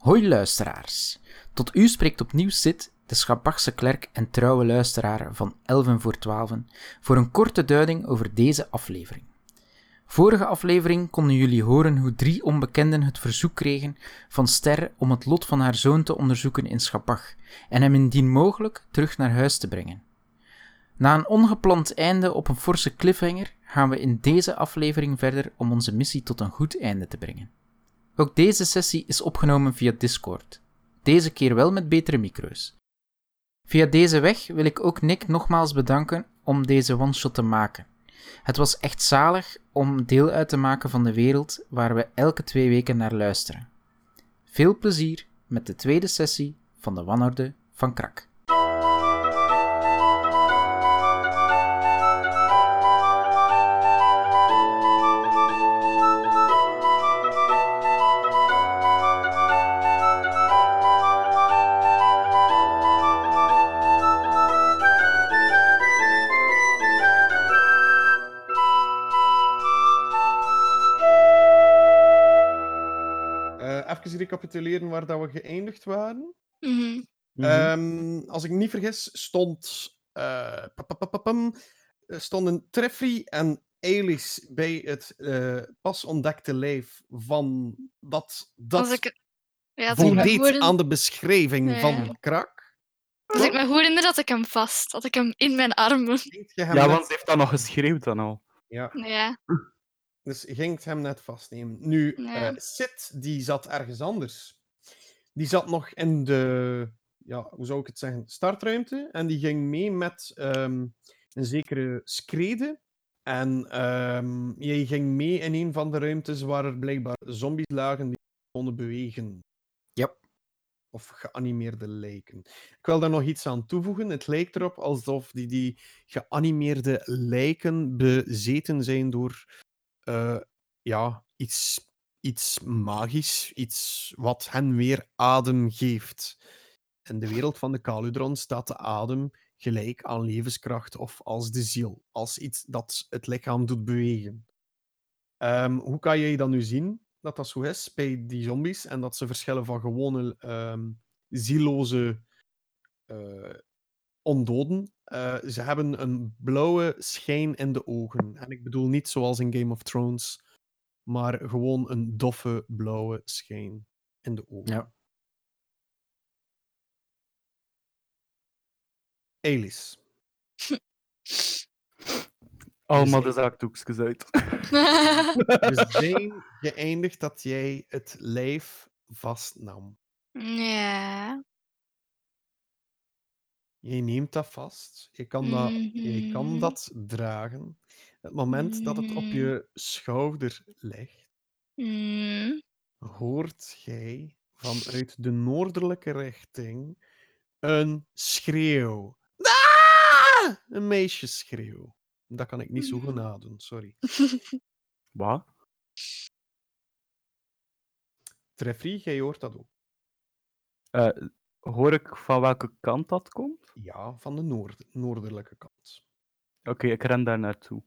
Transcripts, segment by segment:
Hoi luisteraars. Tot u spreekt opnieuw Sid, de Schabachse klerk en trouwe luisteraar van 11 voor 12, voor een korte duiding over deze aflevering. Vorige aflevering konden jullie horen hoe drie onbekenden het verzoek kregen van Ster om het lot van haar zoon te onderzoeken in Schabach en hem indien mogelijk terug naar huis te brengen. Na een ongepland einde op een forse cliffhanger gaan we in deze aflevering verder om onze missie tot een goed einde te brengen. Ook deze sessie is opgenomen via Discord, deze keer wel met betere micro's. Via deze weg wil ik ook Nick nogmaals bedanken om deze one-shot te maken. Het was echt zalig om deel uit te maken van de wereld waar we elke twee weken naar luisteren. Veel plezier met de tweede sessie van de wanorde van Krak. Recapituleren waar dat we geëindigd waren. Mhm. Ehm, als ik niet vergis, stond, eh, papapapapam, eh, stonden Treffry en Elis bij het eh, pas ontdekte lijf van dat dat Als ik, ja, als ik, me voldeed herinner- aan de beschrijving Ja. van Krak. als ik me goed herinner, had ik hem vast. Had ik hem in mijn armen. Ja, want ze heeft dat nog geschreeuwd dan al. ja, Ja. Dus je ging het hem net vastnemen. Nu, Ja. eh Sid, die zat ergens anders. Die zat nog in de, ja, hoe zou ik het zeggen, startruimte. En die ging mee met ehm, een zekere Screde. En ehm, jij ging mee in een van de ruimtes waar er blijkbaar zombies lagen die konden bewegen. Yep. Of geanimeerde lijken. Ik wil daar nog iets aan toevoegen. Het lijkt erop alsof die, die geanimeerde lijken bezeten zijn door eh, ja, iets, iets magisch, iets wat hen weer adem geeft. In de wereld van de Kaludron staat de adem gelijk aan levenskracht of als de ziel, als iets dat het lichaam doet bewegen. Ehm, hoe kan jij dan nu zien dat dat zo is bij die zombies en dat ze verschillen van gewone ehm zieloze eh, ondoden? Eh, ze hebben een blauwe schijn in de ogen. En ik bedoel niet zoals in Game of Thrones, maar gewoon een doffe blauwe schijn in de ogen. Ja. Elis. Allemaal Dus- de zakdoekjes uit. We zijn geëindigd dat jij het lijf vastnam. ja. Je neemt dat vast. Je kan dat, je kan Mhm. dat dragen. Het moment dat het op je schouder ligt, Mm. hoort jij vanuit de noordelijke richting een schreeuw. Ah! Een meisjesschreeuw. Dat kan ik niet zo goed nadoen, sorry. Wat? Treffry, jij hoort dat ook. Eh, hoor ik van welke kant dat komt? Ja, van de noord noordelijke kant. Oké, ik ren daar naartoe.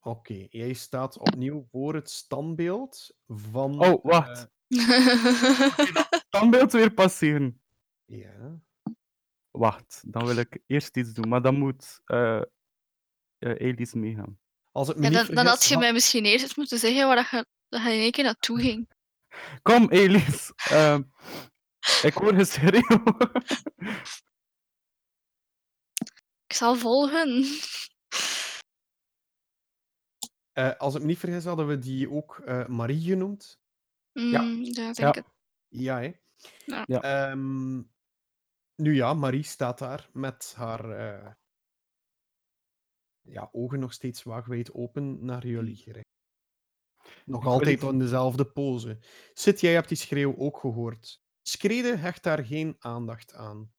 Oké, jij staat opnieuw voor het standbeeld van. Oh, wacht. eh, Standbeeld weer passeren. ja. Wacht, dan wil ik eerst iets doen, maar dan moet eh eh, Elise meegaan. Als het me ja, dan, had je mij misschien eerst moeten zeggen waar dat je, dat je in één keer naartoe ging. Kom, Elise. Ehm, ik hoor geschreeuw. Ik zal volgen. eh, als het me niet vergis, hadden we die ook eh, Marie genoemd. Mm, ja, denk Ja. het. Ja, hè? Ja. Ja. Ehm, nu ja, Marie staat daar met haar eh, ja, ogen nog steeds waagwijd open naar jullie gericht. Nog Ik wil altijd in dezelfde pose. Zit, jij hebt die schreeuw ook gehoord. Screde hecht daar geen aandacht aan.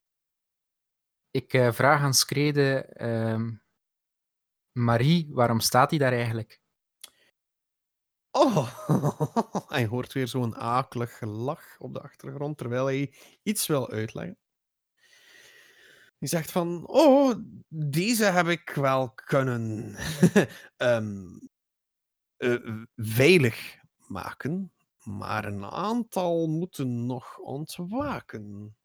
Ik eh, vraag aan Screde, ehm, Marie, waarom staat hij daar eigenlijk? Oh, hij hoort weer zo'n akelig gelach op de achtergrond, terwijl hij iets wil uitleggen. Hij zegt van, oh, deze heb ik wel kunnen ehm, eh, veilig maken, maar een aantal moeten nog ontwaken.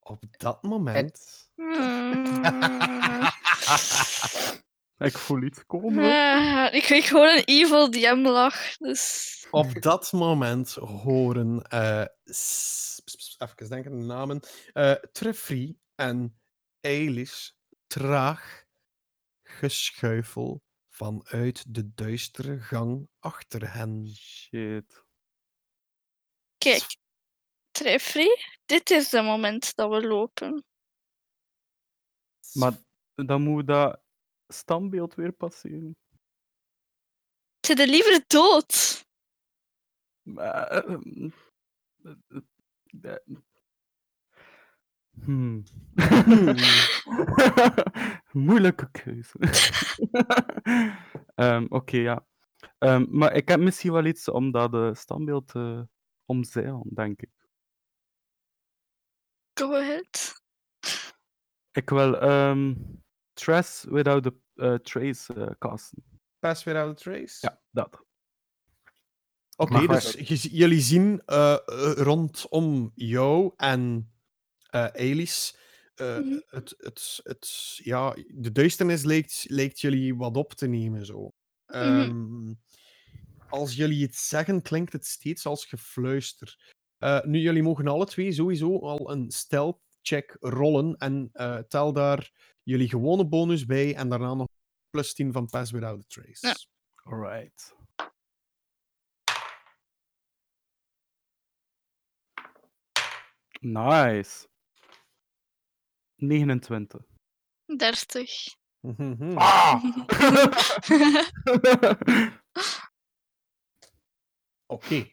Op dat moment. Ik voel iets komen. Eh, ik kreeg gewoon een evil DM-lach. Dus... Op dat moment horen. eh, even denken de namen. eh Treffry en Eilish traag geschuifel vanuit de duistere gang achter hen. Shit. Kijk, Treffrey, dit is het moment dat we lopen. Maar dan moet dat standbeeld weer passeren. Ze de liever dood. Maar, Hmm. Moeilijke keuze. Ehm, Oké, ja. Ehm, maar ik heb misschien wel iets om dat eh, standbeeld te omzeilen, denk ik. Go ahead. Ik wil ehm Trace Without a eh, Trace eh, casten. Pass without a trace. Ja, dat. Oké, dus jullie zien rondom jou en eh Elis. eh, Mhm. het, het, het, ja, de duisternis lijkt, lijkt jullie wat op te nemen. Zo. Ehm, als jullie het zeggen, klinkt het steeds als gefluister. Eh, nu, jullie mogen alle twee sowieso al een stealth check rollen en eh, tel daar jullie gewone bonus bij en daarna nog plus 10 van Pass Without a Trace. Ja. Alright. Nice. 29. 30. Mhm. Ah! Oké.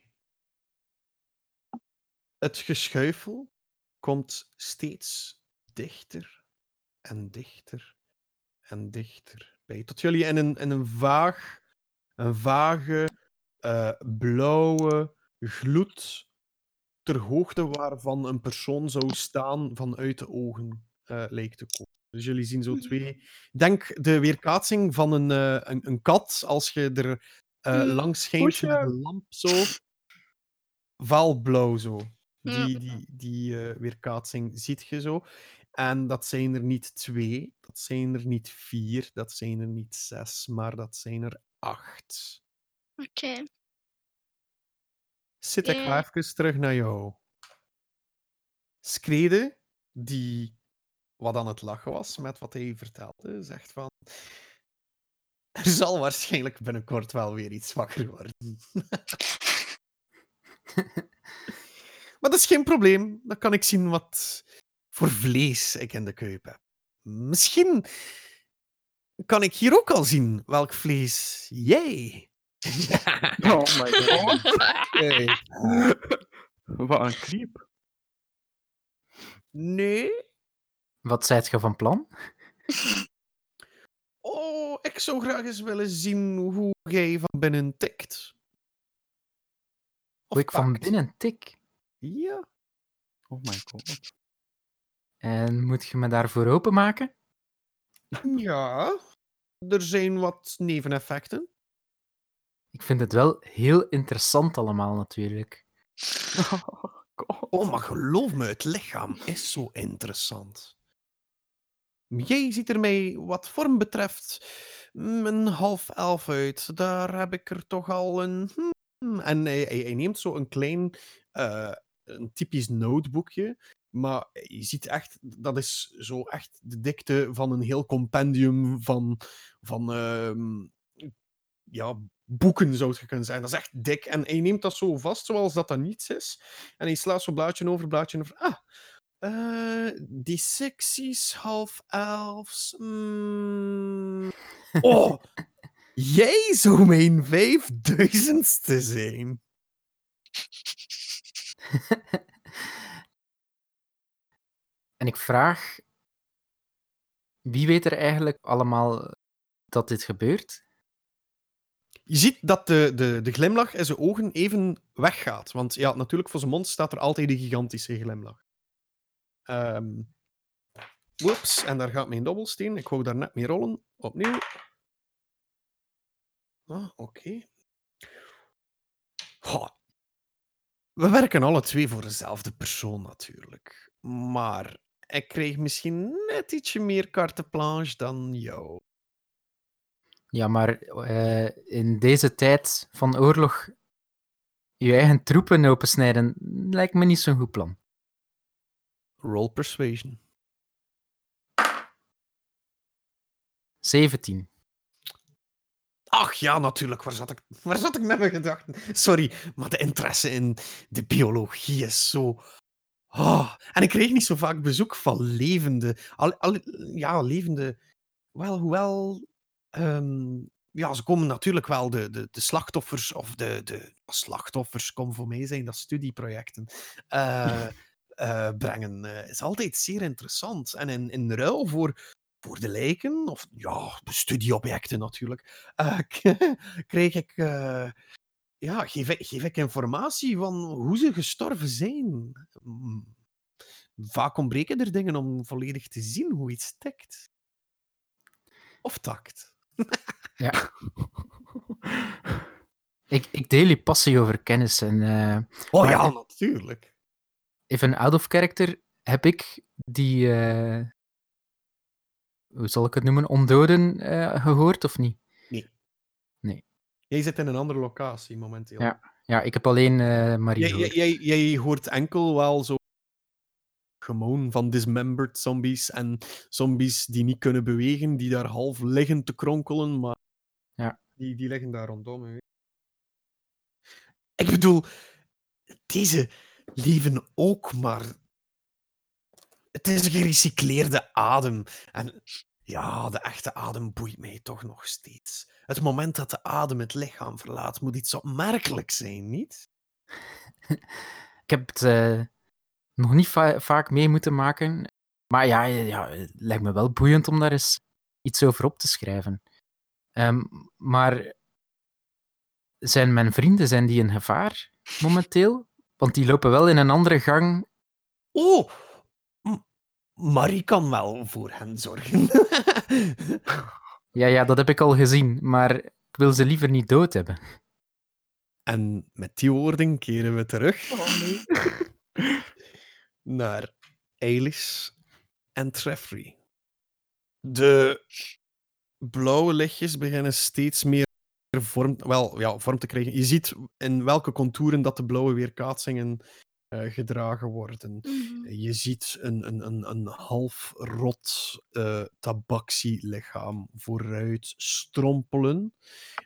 Het geschuifel komt steeds dichter en dichter en dichter bij. Tot jullie in een, in een vaag, een vage, eh, blauwe gloed ter hoogte waarvan een persoon zou staan vanuit de ogen eh, lijkt te komen. Dus jullie zien zo twee. Denk de weerkaatsing van een, eh, een, een kat als je er Mm. langs schijnt met een lamp zo. Vaalblauw zo. Die, die, die weerkaatsing ziet je zo. En dat zijn er niet twee, dat zijn er niet vier, dat zijn er niet zes, maar dat zijn er acht. Oké. Zit ik even terug naar jou. Screde, die wat aan het lachen was met wat hij vertelde, zegt van... Er zal waarschijnlijk binnenkort wel weer iets wakker worden. maar dat is geen probleem. Dan kan ik zien wat voor vlees ik in de kuip heb. Misschien kan ik hier ook al zien welk vlees jij... Oh my god. Hey. Wat een creep. Nee, Wat zijt je van plan? Oh, ik zou graag eens willen zien hoe jij van binnen tikt. Of Hoe ik van binnen tik. Ja. Oh my god. En moet je me daarvoor openmaken? Ja. Er zijn wat neveneffecten. Ik vind het wel heel interessant allemaal, natuurlijk. God. Oh, maar geloof me, het lichaam is zo interessant. Jij ziet er mij, wat vorm betreft, mm, een half elf uit. Daar heb ik er toch al een... hmm. En hij, neemt zo een klein, eh, een typisch notebookje. Maar je ziet echt, dat is zo echt de dikte van een heel compendium van, van ehm, ja, boeken, zou het kunnen zijn. Dat is echt dik. En hij neemt dat zo vast, zoals dat dat niets is. En hij slaat zo blaadje over blaadje over. Ah, eh, die secties, half elfs. mm. Oh, jij zou mijn vijfduizendste zijn. En ik vraag, wie weet er eigenlijk allemaal dat dit gebeurt? Je ziet dat de, de, de glimlach in zijn ogen even weggaat. Want ja, natuurlijk, voor zijn mond staat er altijd die gigantische glimlach. Ehm, Whoops, en daar gaat mijn dobbelsteen. Ik wou daar net mee rollen. Opnieuw. Ah, oké. We werken alle twee voor dezelfde persoon natuurlijk. Maar ik kreeg misschien net ietsje meer carte blanche dan jou. Ja, maar eh, in deze tijd van oorlog je eigen troepen opensnijden lijkt me niet zo'n goed plan. Roll persuasion. 17. Ach ja, natuurlijk. Waar zat ik, waar zat ik met mijn gedachten? Sorry, maar de interesse in de biologie is zo. Ah, en ik kreeg niet zo vaak bezoek van levende. Al, al, ja, levende. Wel, hoewel. ehm, ja, ze komen natuurlijk wel de, de, de slachtoffers. Of de, de slachtoffers, komen voor mij zijn dat studieprojecten. eh, eh, brengen. eh, is altijd zeer interessant. En in, in ruil voor voor de lijken, of ja, de studieobjecten natuurlijk, eh, kreeg ik, ja, geef ik, geef ik informatie van hoe ze gestorven zijn. Vaak ontbreken er dingen om volledig te zien hoe iets tikt. Of takt. Ja. ik, ik deel je passie over kennis. En Oh ja, natuurlijk. Even out of character heb ik die, eh, hoe zal ik het noemen, ondoden eh, gehoord of niet? Jij zit in een andere locatie momenteel. Ja. Ja, ik heb alleen eh Marie Jij, gehoord. jij, jij, jij hoort enkel wel zo gewoon van dismembered zombies en zombies die niet kunnen bewegen, die daar half liggen te kronkelen, maar Ja. die, die liggen daar rondom. hè. Ik bedoel, deze leven ook maar. Het is een gerecycleerde adem. En ja, de echte adem boeit mij toch nog steeds. Het moment dat de adem het lichaam verlaat, moet iets opmerkelijk zijn, niet? Ik heb het eh, nog niet va- vaak mee moeten maken. Maar ja, ja, het lijkt me wel boeiend om daar eens iets over op te schrijven. Ehm, maar zijn mijn vrienden zijn die in gevaar momenteel? Want die lopen wel in een andere gang. Oh, M- Marie kan wel voor hen zorgen. Ja, ja, dat heb ik al gezien, maar ik wil ze liever niet dood hebben. en met die woorden keren we terug Oh nee. naar Eilish en Treffrey. De blauwe lichtjes beginnen steeds meer vorm, wel, ja, vorm te krijgen. Je ziet in welke contouren dat de blauwe weerkaatsingen eh, gedragen worden. Mhm. Je ziet een, een, een, een half rot eh tabaxi-lichaam vooruit strompelen.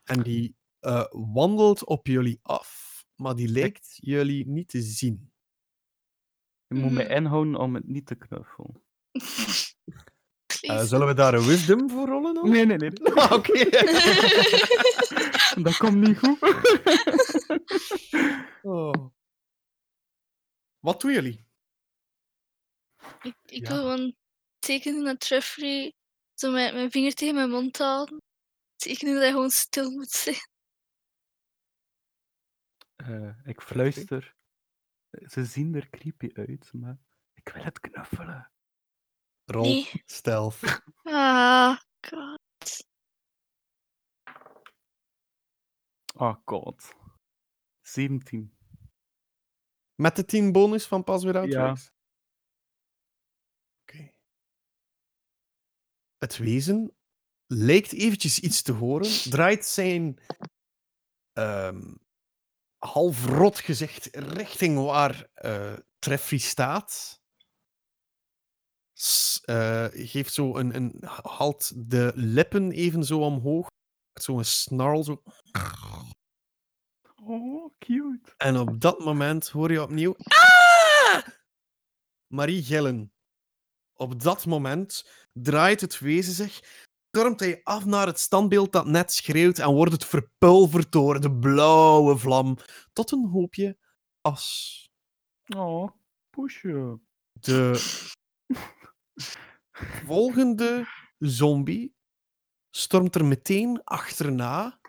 En die eh, wandelt op jullie af, maar die lijkt jullie niet te zien. Je moet me Mhm. inhouden om het niet te knuffelen. Eh, zullen we daar een wisdom voor rollen? Dan? Nee, nee, nee. Ah, Oké. Dat komt niet goed. Oh. Wat doen jullie? ik ik Ja. wil gewoon tekenen naar Treffrey, zo met mijn vinger tegen mijn mond houden. Tekenen dat hij gewoon stil moet zijn. Eh, ik fluister. Ze zien er creepy uit, maar ik wil het knuffelen. Rol Nee. stealth. Ah, god. Oh god. 17. Met de 10 bonus van Pas weer Ja. Oké. Het wezen lijkt eventjes iets te horen, draait zijn ehm, half rot gezicht richting waar eh Treffrey staat. Eh, geeft zo een, een. haalt de lippen even zo omhoog. Zo'n snarl. Zo. Oh, cute. En op dat moment hoor je opnieuw. "Ah!" Marie gillen. Op dat moment draait het wezen zich, stormt hij af naar het standbeeld dat net schreeuwt en wordt het verpulverd door de blauwe vlam tot een hoopje as. Oh, poesje. De volgende zombie stormt er meteen achterna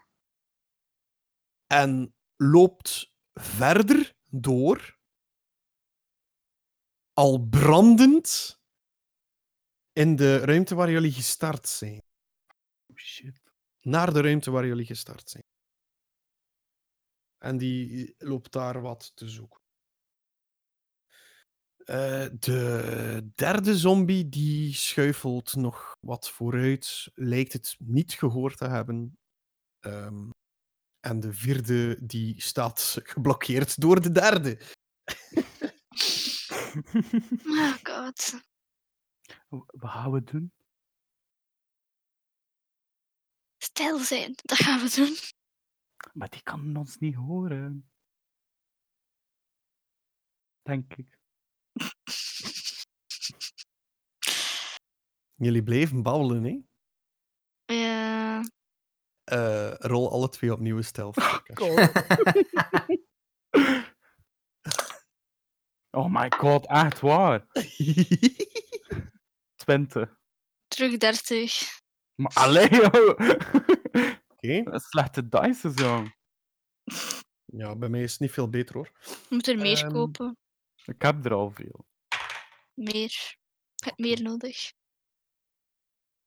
en loopt verder door, al brandend, in de ruimte waar jullie gestart zijn. Oh, shit. Naar de ruimte waar jullie gestart zijn. En die loopt daar wat te zoeken. Eh, de derde zombie die schuifelt nog wat vooruit, lijkt het niet gehoord te hebben. Ehm, en de vierde die staat geblokkeerd door de derde. Oh god. Wat gaan we doen? Stil zijn, dat gaan we doen. Maar die kan ons niet horen. Denk ik. Jullie bleven babbelen, hè? Ja. Eh, rol alle twee opnieuw stealth. Oh. Oh my god, echt waar. 20. Terug 30. Maar alleen, joh. Oké. Een slechte dice zo. Ja, bij mij is het niet veel beter hoor. Je moet er meer Ehm, kopen. Ik heb er al veel. Meer. Je hebt meer nodig.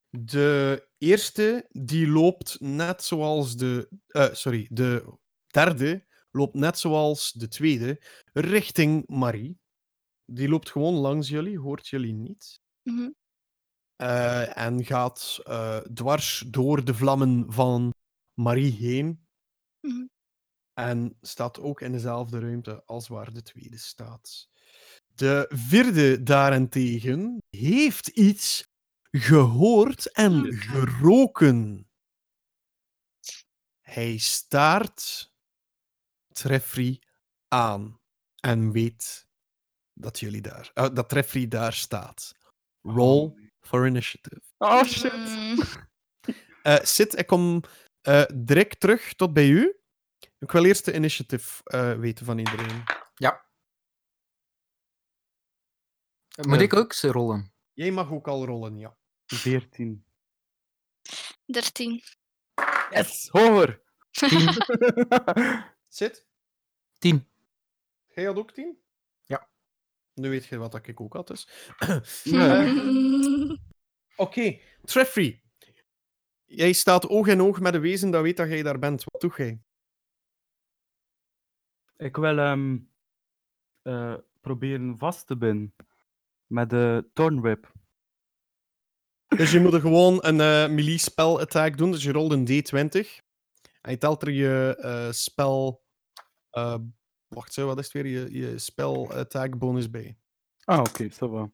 De eerste die loopt net zoals de. eh, sorry, de derde loopt net zoals de tweede richting Marie. Die loopt gewoon langs jullie, hoort jullie niet. Mhm. eh, en gaat eh, dwars door de vlammen van Marie heen. Mhm. En staat ook in dezelfde ruimte als waar de tweede staat. De vierde daarentegen heeft iets gehoord en geroken. Hij staart Treffrey aan en weet dat jullie daar, eh, dat Treffrey daar staat. Roll for initiative. Oh shit. Mm, Eh Sid, ik kom eh, direct terug tot bij u. Ik wil eerst de initiative eh, weten van iedereen. Ja. Moet Eh. ik ook ze rollen? Jij mag ook al rollen, ja. 14. 13. Yes, hoger. 10. Sid, 10. jij had ook tien? Ja. Nu weet je wat dat ik ook had, dus. Nee. Oké, Treffrey. Jij staat oog in oog met een wezen dat weet dat jij daar bent. Wat doe jij? Ik wil hem eh, proberen vast te binden met de Thornwhip. Dus je moet er gewoon een eh melee spell attack doen. Dus je rolt een D20. En je telt er je eh, spel. eh, wacht, zo, wat is het weer? Je, je spel attack bonus bij. Ah, oké, ça va.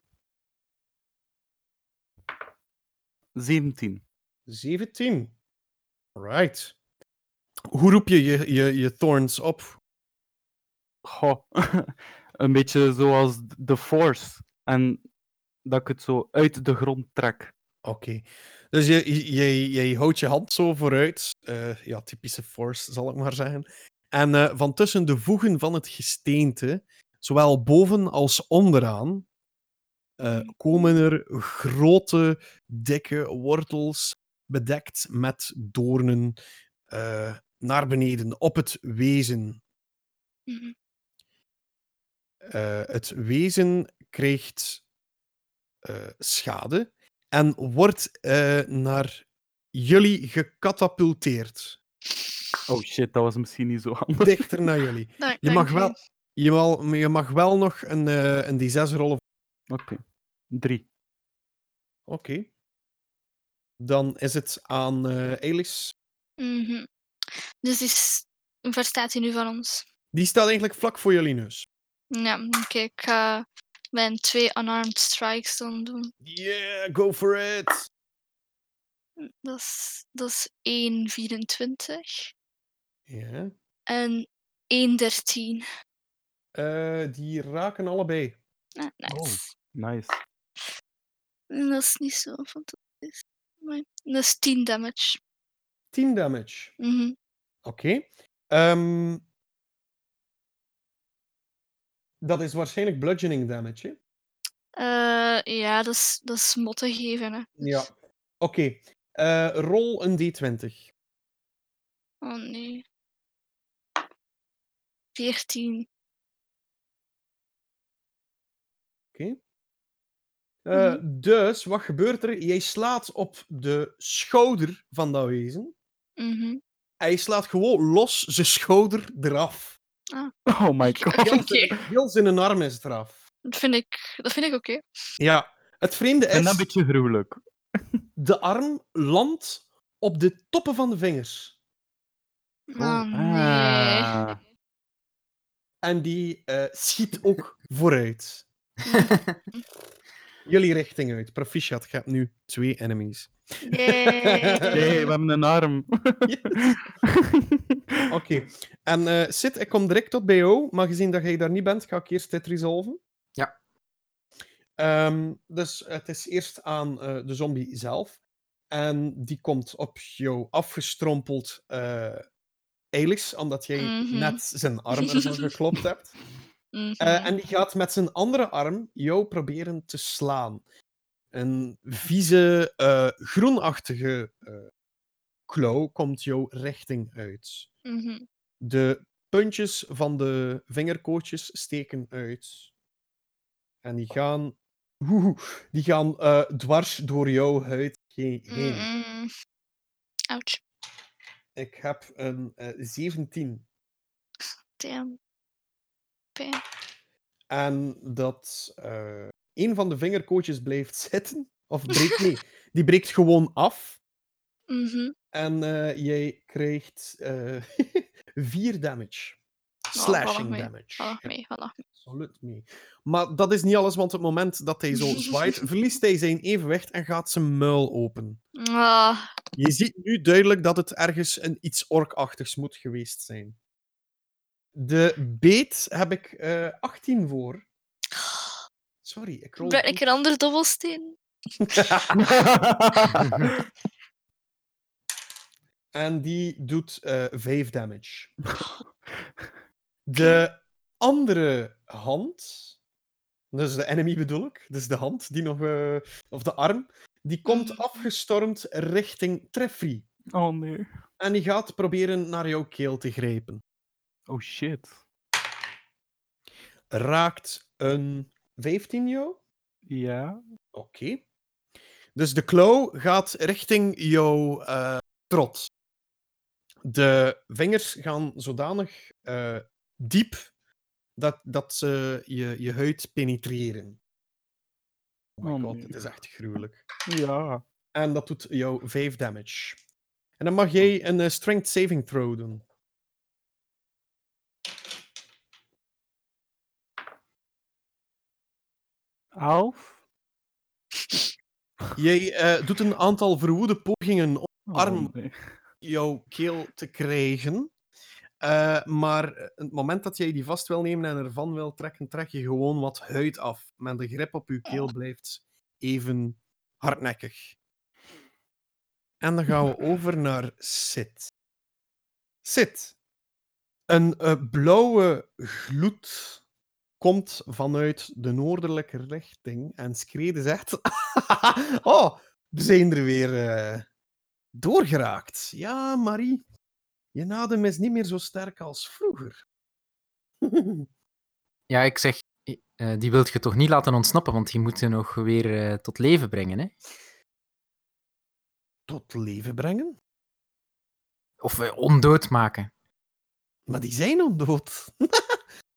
17. 17. Right. Hoe roep je je, je, je thorns op? Goh, een beetje zoals de Force. En dat ik het zo uit de grond trek. Oké. Dus je, je, je, je houdt je hand zo vooruit. eh, ja, typische force, zal ik maar zeggen. En eh, van tussen de voegen van het gesteente, zowel boven als onderaan, eh, komen er grote, dikke wortels, bedekt met doornen, eh, naar beneden op het wezen. Mhm. Eh, het wezen krijgt eh, schade en wordt eh, naar jullie gecatapulteerd. Oh shit, dat was misschien niet zo handig. Dichter naar jullie. Dank- Je mag wel, je wel, je mag wel nog een, eh, een D6 rollen. Oké. Drie. Oké. Dan is het aan eh Elis. Mhm. Dus is... hoe ver staat hij nu van ons? Die staat eigenlijk vlak voor jullie neus. Ja, oké. ik ga mijn twee unarmed strikes dan doen. Yeah, go for it! Dat is, dat is 1,24 Ja. en 1,13. Eh, die raken allebei. Ah, nice. Nice. En Dat is niet zo fantastisch. Maar dat is 10 damage. 10 damage. Mhm. Oké. Ehm, dat is waarschijnlijk bludgeoning damage, hè? Eh, ja, dat is, dat is motten geven. Hè. Ja. Oké. Eh, rol een d20. Oh nee. 14. Oké. Eh, Mhm. Dus, wat gebeurt er? Jij slaat op de schouder van dat wezen. Mhm. En je slaat gewoon los zijn schouder eraf. Oh my god. Heel Oké. zijn, heel zijn arm is eraf. Dat vind ik, dat vind ik oké. Ja, het vreemde En is, een beetje gruwelijk. de arm landt op de toppen van de vingers. Oh, nee. Ah. En die eh, schiet ook vooruit. Jullie richting uit. Proficiat, je hebt nu twee enemies. Nee, we hebben een arm. Oké. En eh Sid, ik kom direct tot bij jou, maar gezien dat jij daar niet bent, ga ik eerst dit resolven. Ja. Ehm, dus het is eerst aan eh, de zombie zelf. En die komt op jou afgestrompeld eh Eilis, omdat jij Mhm. net zijn arm geklopt hebt. Mhm. Eh, en die gaat met zijn andere arm jou proberen te slaan. Een vieze, eh, groenachtige eh klauw komt jouw richting uit. Mhm. De puntjes van de vingerkootjes steken uit. En die gaan, die gaan dwars door jouw huid he- heen. Mm-mm. Ouch. Ik heb een eh, 17. Damn. Pijn. En dat eh, een van de vingerkootjes blijft zitten. Of breekt, nee, die breekt gewoon af. Mhm. En eh, jij krijgt eh 4 damage. Oh, Slashing damage. Vallig mee, vallig mee. absoluut mee. Maar dat is niet alles, want op het moment dat hij zo zwaait, verliest hij zijn evenwicht en gaat zijn muil open. Ah, Je ziet nu duidelijk dat het ergens een iets orkachtigs moet geweest zijn. De beet heb ik eh 18 voor. Sorry, ik rol. Ik een andere dobbelsteen? En die doet eh 5 damage. De andere hand, dus de enemy bedoel ik, dus de hand die nog, eh, of de arm, die komt Mhm. afgestormd richting Treffrey. Oh nee. En die gaat proberen naar jouw keel te grijpen. Oh shit. Raakt een 15 jou? Ja. Oké. Dus de klauw gaat richting jouw eh, trot. De vingers gaan zodanig eh, diep dat, dat ze je, je huid penetreren. Oh my Oh god, nee. dit is echt gruwelijk. Ja. En dat doet jou 5 damage. En dan mag jij een eh, strength saving throw doen. Jij eh, doet een aantal verwoede pogingen om Oh, Arm. nee. jouw keel te krijgen. Eh, maar het moment dat jij die vast wil nemen en ervan wil trekken, trek je gewoon wat huid af. Maar de grip op je keel blijft even hardnekkig. En dan gaan we over naar Sid. Sid. Een eh, blauwe gloed komt vanuit de noordelijke richting en Screde zegt... oh, we zijn er weer eh, doorgeraakt. Ja, Marie. Je adem is niet meer zo sterk als vroeger. Ja, ik zeg, eh, die wilt je toch niet laten ontsnappen, want die moet je nog weer eh, tot leven brengen, hè? Tot leven brengen? Of ondood maken. Maar die zijn ondood.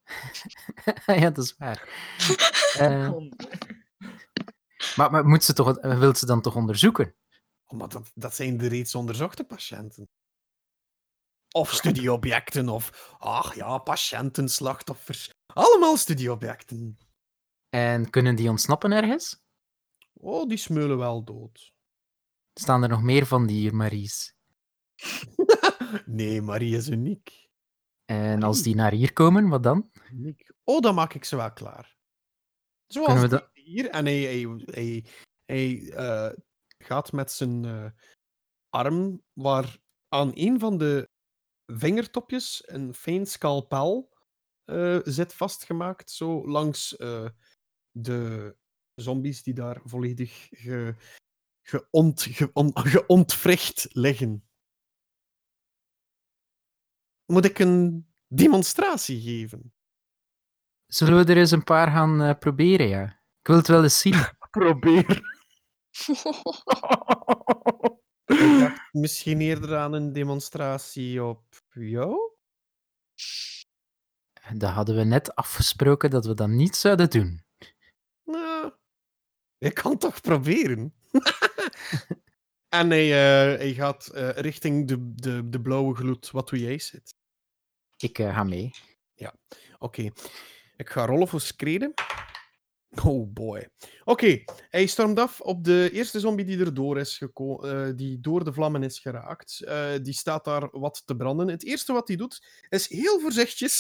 ja, dat is waar. Eh, maar, maar moet ze toch, eh, wil ze dan toch onderzoeken? Maar dat, dat zijn de reeds onderzochte patiënten. Of studieobjecten, of... Ach ja, patiënten, slachtoffers. Allemaal studieobjecten. En kunnen die ontsnappen ergens? Oh, die smeulen wel dood. Staan er nog meer van die Maries? nee, Marie is uniek. En als die naar hier komen, wat dan? Oh, dan maak ik ze wel klaar. Zoals we hier. En hij, hij, hij, hij eh, gaat met zijn eh, arm, waar aan een van de vingertopjes een fijn scalpel eh, zit vastgemaakt, zo langs de zombies die daar volledig ge, geont, geon- geontwricht liggen. Moet ik een demonstratie geven? Zullen we er eens een paar gaan eh, proberen, ja? Ik wil het wel eens zien. Probeer. Ik dacht misschien eerder aan een demonstratie op jou? Dat hadden we net afgesproken dat we dat niet zouden doen. Nou, je kan toch proberen. en hij, eh, hij gaat eh, richting de, de, de blauwe gloed. Wat doe jij, Sid? Ik eh, ga mee. Oké, ik ga rollen voor screden. Oh boy. Oké, hij stormt af op de eerste zombie die erdoor is gekomen, die door de vlammen is geraakt. Die staat daar wat te branden. Het eerste wat hij doet, is heel voorzichtig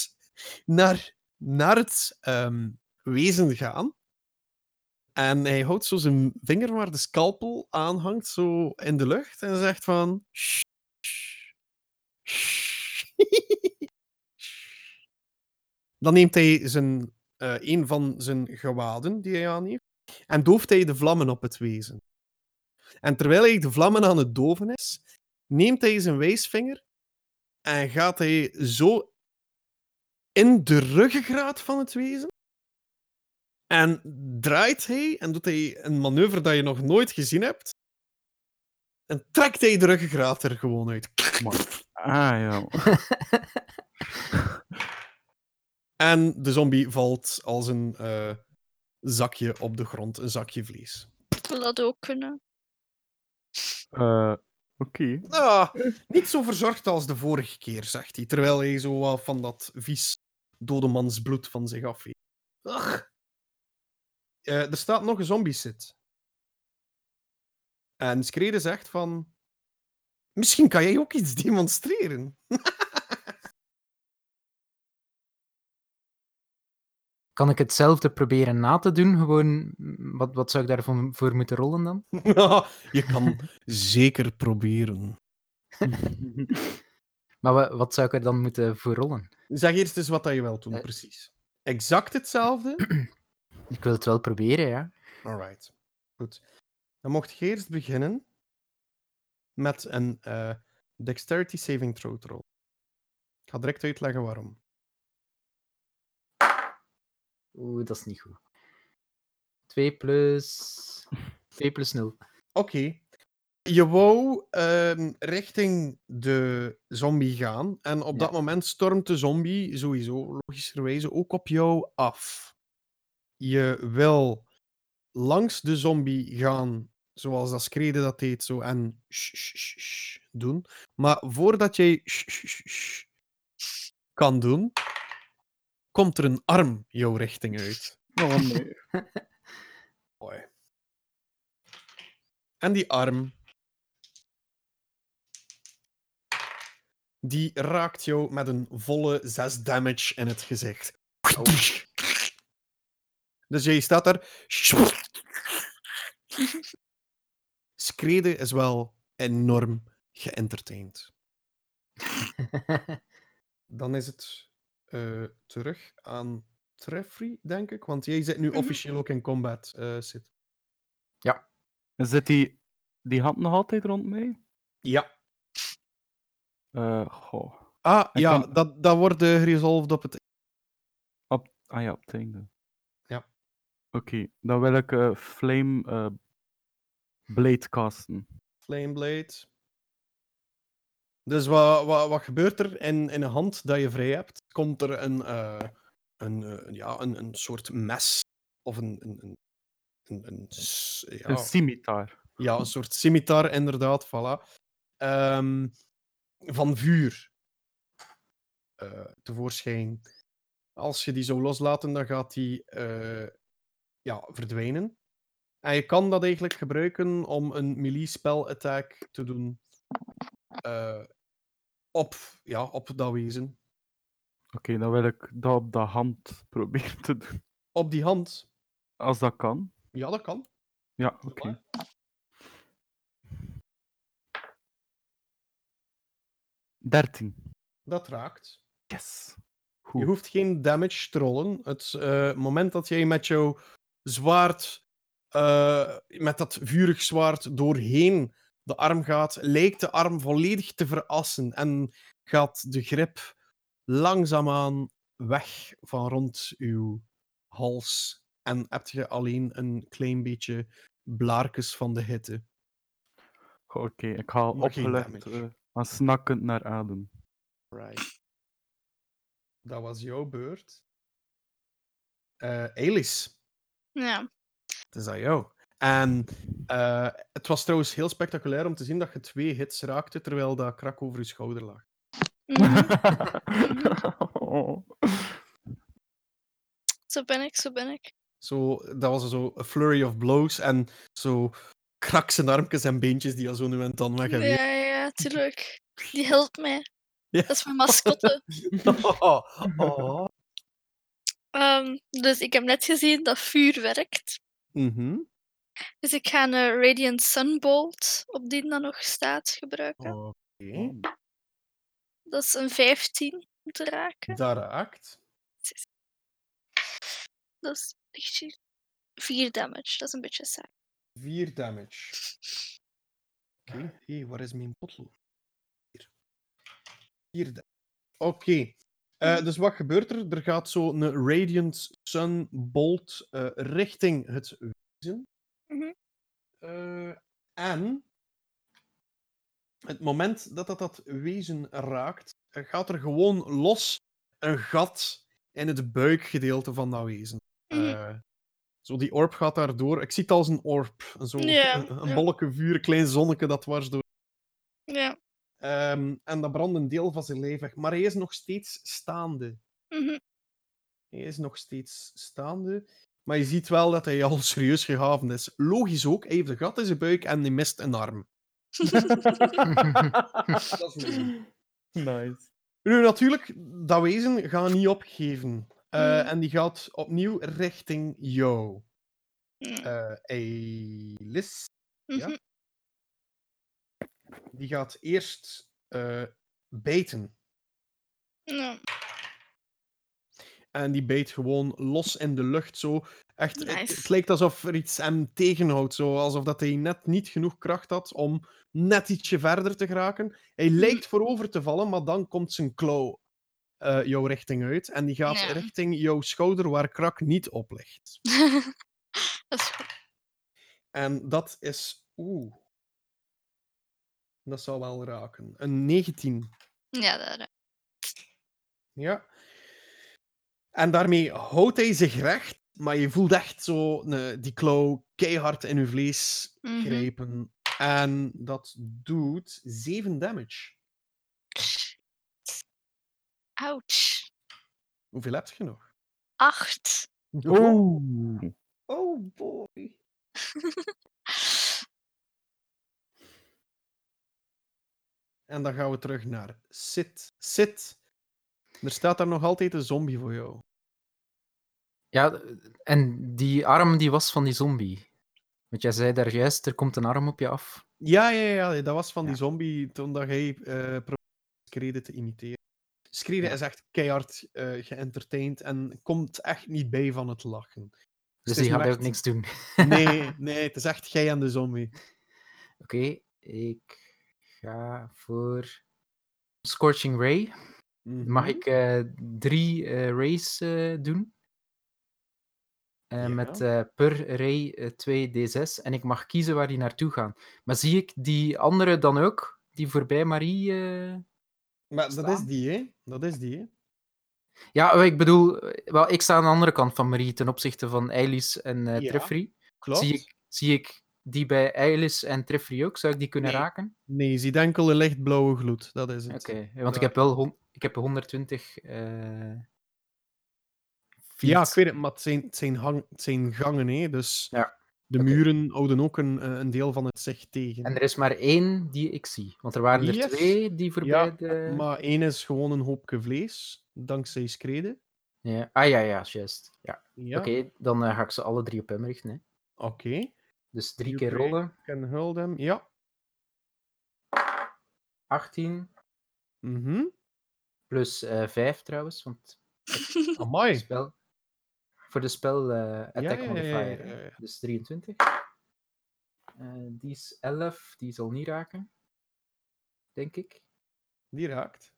naar, naar het ehm, wezen gaan. En hij houdt zo zijn vinger waar de scalpel aanhangt, zo in de lucht. En zegt van... Dan neemt hij zijn, eh, een van zijn gewaden die hij aan heeft en dooft hij de vlammen op het wezen. En terwijl hij de vlammen aan het doven is, neemt hij zijn wijsvinger en gaat hij zo in de ruggengraat van het wezen. En draait hij en doet hij een manoeuvre dat je nog nooit gezien hebt. En trekt hij de ruggengraat er gewoon uit. Ah ja. En de zombie valt als een eh, zakje op de grond, een zakje vlees. Ik wil dat ook kunnen. Eh, Oké. Ah, niet zo verzorgd als de vorige keer, zegt hij, terwijl hij zo wat van dat vies dodemansbloed van zich afveegt. Ugh. Eh, er staat nog een zombie zit. En Screde zegt van... Misschien kan jij ook iets demonstreren. Kan ik hetzelfde proberen na te doen? Gewoon, mm, wat, wat zou ik daarvoor voor moeten rollen dan? je kan zeker proberen. Maar wa- wat zou ik er dan moeten voor rollen? Zeg eerst eens wat dat je wilt doen, Eh. precies. Exact hetzelfde? Ik wil het wel proberen, ja. Alright. Goed. Dan mocht je eerst beginnen met een eh, dexterity saving throw te rollen. Ik ga direct uitleggen waarom. Oeh, dat is niet goed. 2 plus... 2 plus 0. Oké. Je wou ehm, richting de zombie gaan. En op Ja. dat moment stormt de zombie sowieso, logischerwijze, ook op jou af. Je wil langs de zombie gaan, zoals dat Screde dat deed, zo en sh, sh, sh, sh doen. Maar voordat jij sh, sh, sh, sh kan doen, komt er een arm jouw richting uit. Oh nee. Mooi. En die arm. Die raakt jou met een volle 6 damage in het gezicht. Dus jij staat daar. Screde is wel enorm geëntertained. Dan is het eh, terug aan Treffrey, denk ik. Want jij zit nu Mhm. officieel ook in combat, eh zit. Zit die, die hand nog altijd rond mij? Ja. Eh, goh. Ah, Ik ja, kan- dat, dat wordt geresolved op het... Op, ah ja, op het einde. Oké, dan wil ik eh, Flame eh, Blade casten. Flameblade. Dus wat, wat, wat gebeurt er in, in een hand dat je vrij hebt? Komt er een, eh, een, eh, ja, een, een soort mes of een, een, een, een, een s- ja, Een scimitar. ja, een soort scimitar, inderdaad, voilà. Ehm, van vuur eh, tevoorschijn. Als je die zou loslaten, dan gaat die eh, ja, verdwijnen. En je kan dat eigenlijk gebruiken om een melee spell attack te doen eh, op, ja, op dat wezen. Oké, dan wil ik dat op de hand proberen te doen. Op die hand. Als dat kan. Ja, dat kan. Ja, oké. Dertien. Dat raakt. Yes. Je hoeft geen damage te rollen. Het eh, moment dat jij met jouw zwaard, eh, met dat vurig zwaard doorheen de arm gaat, lijkt de arm volledig te verassen en gaat de grip langzaamaan weg van rond uw hals en heb je alleen een klein beetje blaartjes van de hitte. Oké, ik geen opgelegd damage. eh, maar snakkend naar adem. Right. Dat was jouw beurt. Eh Elis, Ja. het is aan jou. En eh, het was trouwens heel spectaculair om te zien dat je twee hits raakte terwijl dat krak over je schouder lag. Mhm. Oh. Zo ben ik, zo ben ik. Zo, dat was zo een flurry of blows en zo krak zijn armpjes en beentjes die al zo nu en dan weg Ja, en weer. ja, ja, tuurlijk. Die helpt mij. Ja. Dat is mijn mascotte. Oh, oh. Ehm, dus ik heb net gezien dat vuur werkt. Mhm. Dus ik ga een Radiant Sunbolt, op die dan nog staat, gebruiken. Oké, Dat is een 15 om te raken. dat raakt. Dat is lichtje 4 damage. Dat is een beetje saai. 4 damage. Oké, hé, waar is mijn potlood? Hier. 4 damage. Oké. Eh, dus wat gebeurt er? Er gaat zo een Radiant Sun Bolt eh, richting het wezen. Mhm. Eh, en het moment dat dat, dat wezen raakt, gaat er gewoon los een gat in het buikgedeelte van dat wezen. Mhm. Zo die orb gaat daardoor. Ik zie het als een orb. Zo, een, een bolletje vuur, een klein zonnetje dat dwars door. Ja. Ehm, en dat brandt een deel van zijn lijf weg. Maar hij is nog steeds staande. Mhm. Hij is nog steeds staande. Maar je ziet wel dat hij al serieus gehavend is. Logisch ook, hij heeft een gat in zijn buik en hij mist een arm. Dat is. Nice. Nu, natuurlijk, dat wezen gaat niet opgeven. Eh, Mm. En die gaat opnieuw richting jou. Mm. Eh Elis. ja. Die gaat eerst eh bijten. Ja. En die bijt gewoon los in de lucht. Zo. Echt, het- lijkt alsof er iets hem tegenhoudt. Zo. Alsof dat hij net niet genoeg kracht had om net ietsje verder te geraken. Hij Mhm. lijkt voorover te vallen, maar dan komt zijn klauw eh, jouw richting uit. En die gaat Ja. richting jouw schouder waar krak niet op ligt. dat is goed. En dat is... Oeh. Dat zal wel raken. Een 19. Ja, dat raakt. Ja. En daarmee houdt hij zich recht, maar je voelt echt zo eh, die klauw keihard in je vlees Mhm. grijpen. En dat doet 7 damage. Ouch. Hoeveel heb je nog? 8. Oeh. Oh boy. En dan gaan we terug naar Sit. Sit. Er staat daar nog altijd een zombie voor jou. Ja, en die arm die was van die zombie. Want jij zei daar juist, er komt een arm op je af. Ja, ja, ja, dat was van die zombie toen dat hij eh probeerde Screde te imiteren. Screde Ja. is echt keihard eh geëntertained en komt echt niet bij van het lachen. Dus die gaat nu ook niks doen. Nee, nee, het is echt jij en de zombie. Oké, ik ga voor Scorching Ray. Mag Mhm. ik eh, drie eh, rays eh, doen? Ja. Met per ray eh, 2 d6. En ik mag kiezen waar die naartoe gaan. Maar zie ik die andere dan ook? Die voorbij Marie? Maar dat is die, hè? Dat is die, hè? Ja, ik bedoel, wel, ik sta aan de andere kant van Marie ten opzichte van Eilis en eh Ja, Treffry. Klopt. Zie ik, zie ik die bij Eilis en Treffry ook? Zou ik die kunnen Nee. raken? Nee, je ziet enkel een lichtblauwe gloed. Dat is het. Oké, want ik heb wel ik heb 120 eh Ja, ik weet het, maar het zijn, het zijn, hang, het zijn gangen, hè? Dus Ja, de muren houden ook een, eh, een deel van het zicht tegen. En er is maar één die ik zie. Want er waren er Yes. twee die voorbij Ja, de... Maar één is gewoon een hoopje vlees, dankzij Screde. Ja. Ah ja, ja, juist. Ja. Ja, Oké, dan eh, ga ik ze alle drie op hem richten. Oké. Dus drie You keer rollen. Can hold hem. Ja. 18 Mhm. plus eh 5 trouwens, want Amai. spel... voor de spel eh, attack ja, modifier. ja. Dus 23. Eh, die is 11, die zal niet raken. Denk ik. Die raakt.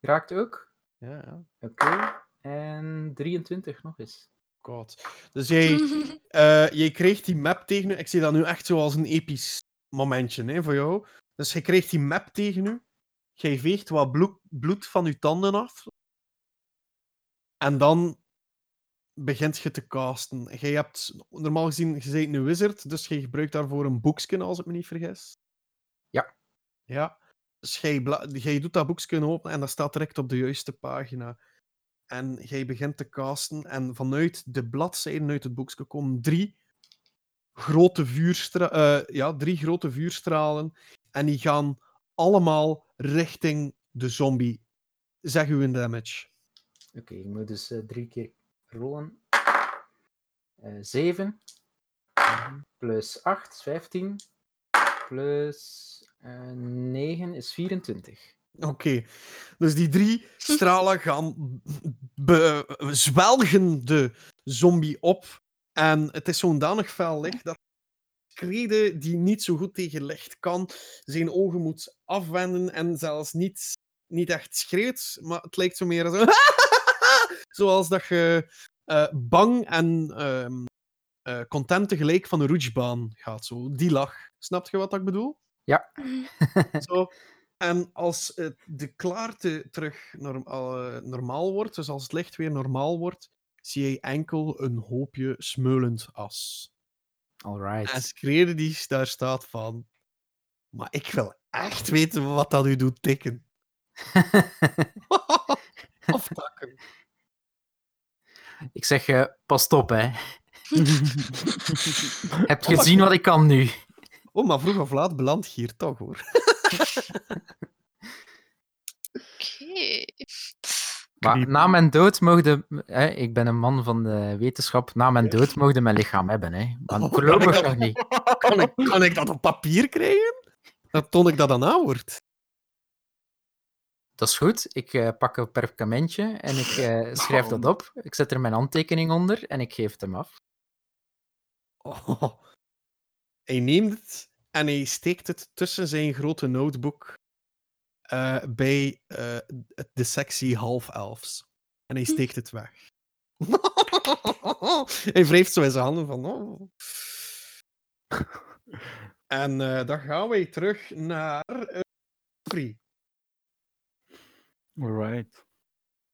Raakt ook. Ja, ja. Oké. En 23 nog eens. God. Dus jij, eh, jij kreeg die map tegen u. Ik zie dat nu echt zo als een episch momentje hè, voor jou. Dus je kreeg die map tegen u. Jij veegt wat bloed, bloed van je tanden af. En dan begint je te casten. Jij hebt normaal gezien, je bent een wizard, dus je gebruikt daarvoor een boekje, als ik me niet vergis. Ja. Ja. Dus jij, doet dat boekje open en dat staat direct op de juiste pagina. En jij begint te casten en vanuit de bladzijden uit het boekje komen drie grote, vuurstra eh, ja, drie grote vuurstralen. En die gaan allemaal richting de zombie. Zeg u een damage. Oké, ik moet dus eh, drie keer rollen. Eh 7 plus 8 is 15. Plus eh 9 is 24. Oké, dus die drie stralen gaan zwelgen de zombie op. En het is zo'n danig fel licht dat Krede, die niet zo goed tegen licht kan, zijn ogen moet afwenden en zelfs niet, niet echt schreeuwt, maar het lijkt zo meer zo... Zoals dat je eh, bang en ehm, eh, content tegelijk van een roetsbaan gaat. Zo, die lach. Snap je wat ik bedoel? Zo. En als de klaarte terug eh, normaal wordt, dus als het licht weer normaal wordt, zie je enkel een hoopje smeulend as. En Alright. Screde die daar staat van... Maar ik wil echt weten wat dat u doet tikken. Aftakken. ik zeg, eh, pas op, hè. Heb je gezien wat ik kan nu? Oh, maar vroeg of laat beland je hier toch, hoor. Oké. Maar na mijn dood mogen... Hè, ik ben een man van de wetenschap. Na mijn dood mogen mijn lichaam hebben, hè. Maar Oh, voorlopig kan ik nog niet. Kan ik, kan ik dat op papier krijgen? Dan toon ik dat aan Awoord. Dat is goed. Ik eh, pak een perkamentje en ik eh, schrijf dat op. Ik zet er mijn handtekening onder en ik geef het hem af. Oh. Hij neemt het en hij steekt het tussen zijn grote notebook eh, bij eh, de sectie half-elfs. En hij steekt het weg. hij wrijft zo in zijn handen van... Oh. En eh, dan gaan wij terug naar... Free. Alright.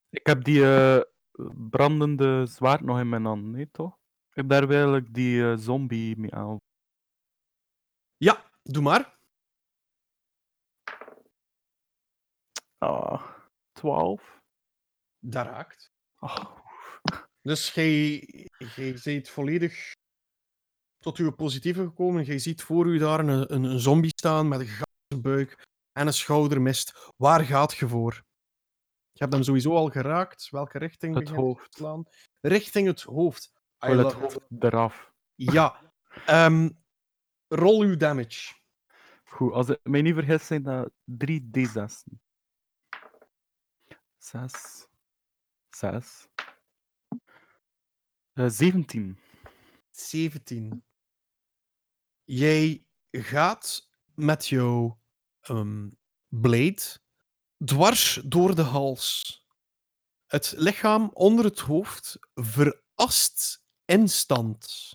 Ik heb die eh, brandende zwaard nog in mijn hand, nee toch? Ik heb daar eigenlijk die eh, zombie mee aan. Ja, doe maar. Ah, 12. Dat raakt. Ah, Dus jij, jij bent volledig tot uw positieve gekomen. Jij ziet voor u daar een, een, een zombie staan met een gaten buik en een schoudermist. Waar gaat je voor? Je hebt hem sowieso al geraakt. Welke richting Het hoofd. te slaan? Richting het hoofd. Wil het hoofd eraf. Ja. Ehm, roll uw damage. Goed, als ik mij niet vergis, zijn dat 3 D6. 6. 6. Eh 17. 17. Jij gaat met jouw ehm, blade dwars door de hals. Het lichaam onder het hoofd verast instant.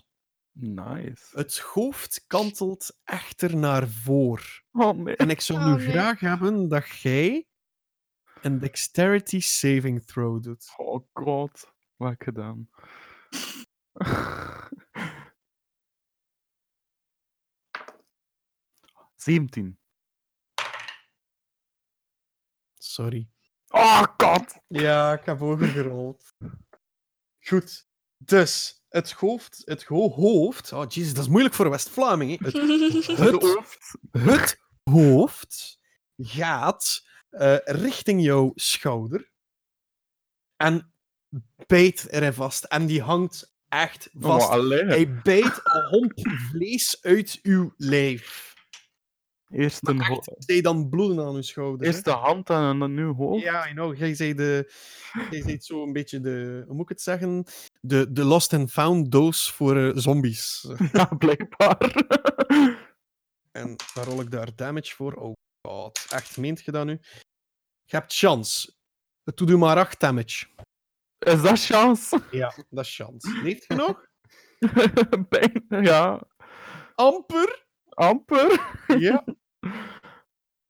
Nice. Het hoofd kantelt echter naar voor. Oh nee. En ik zou Oh, nu nee. graag hebben dat jij een dexterity saving throw doet. Oh god. Wat heb ik gedaan? Zeventien. Sorry. Oh god. Ja, ik heb hoger gerold. Goed. Dus, het hoofd... Het ho- hoofd... Oh, jezus, dat is moeilijk voor West-Vlaming. hè. Het, het, hoofd. het hoofd gaat eh, richting jouw schouder. En bijt erin vast. En die hangt echt Oh, vast. alleen. Hij bijt een homp vlees uit uw lijf. Eerst een ho- Zij dan bloeden aan uw schouder. Eerst de hand en dan nu hoofd. Ja, I know. Jij zei de... Jij zei zo een beetje de... Hoe moet ik het zeggen? De, de lost and found doos voor eh, zombies. Ja, blijkbaar. En daar rol ik daar damage voor. Oh god. Echt, meent je dat nu? Je hebt chance. Het doet u maar 8 damage. Is dat chance? Ja, dat is chance. Leeft je nog? Bijna, ja. Amper. Amper. Ja.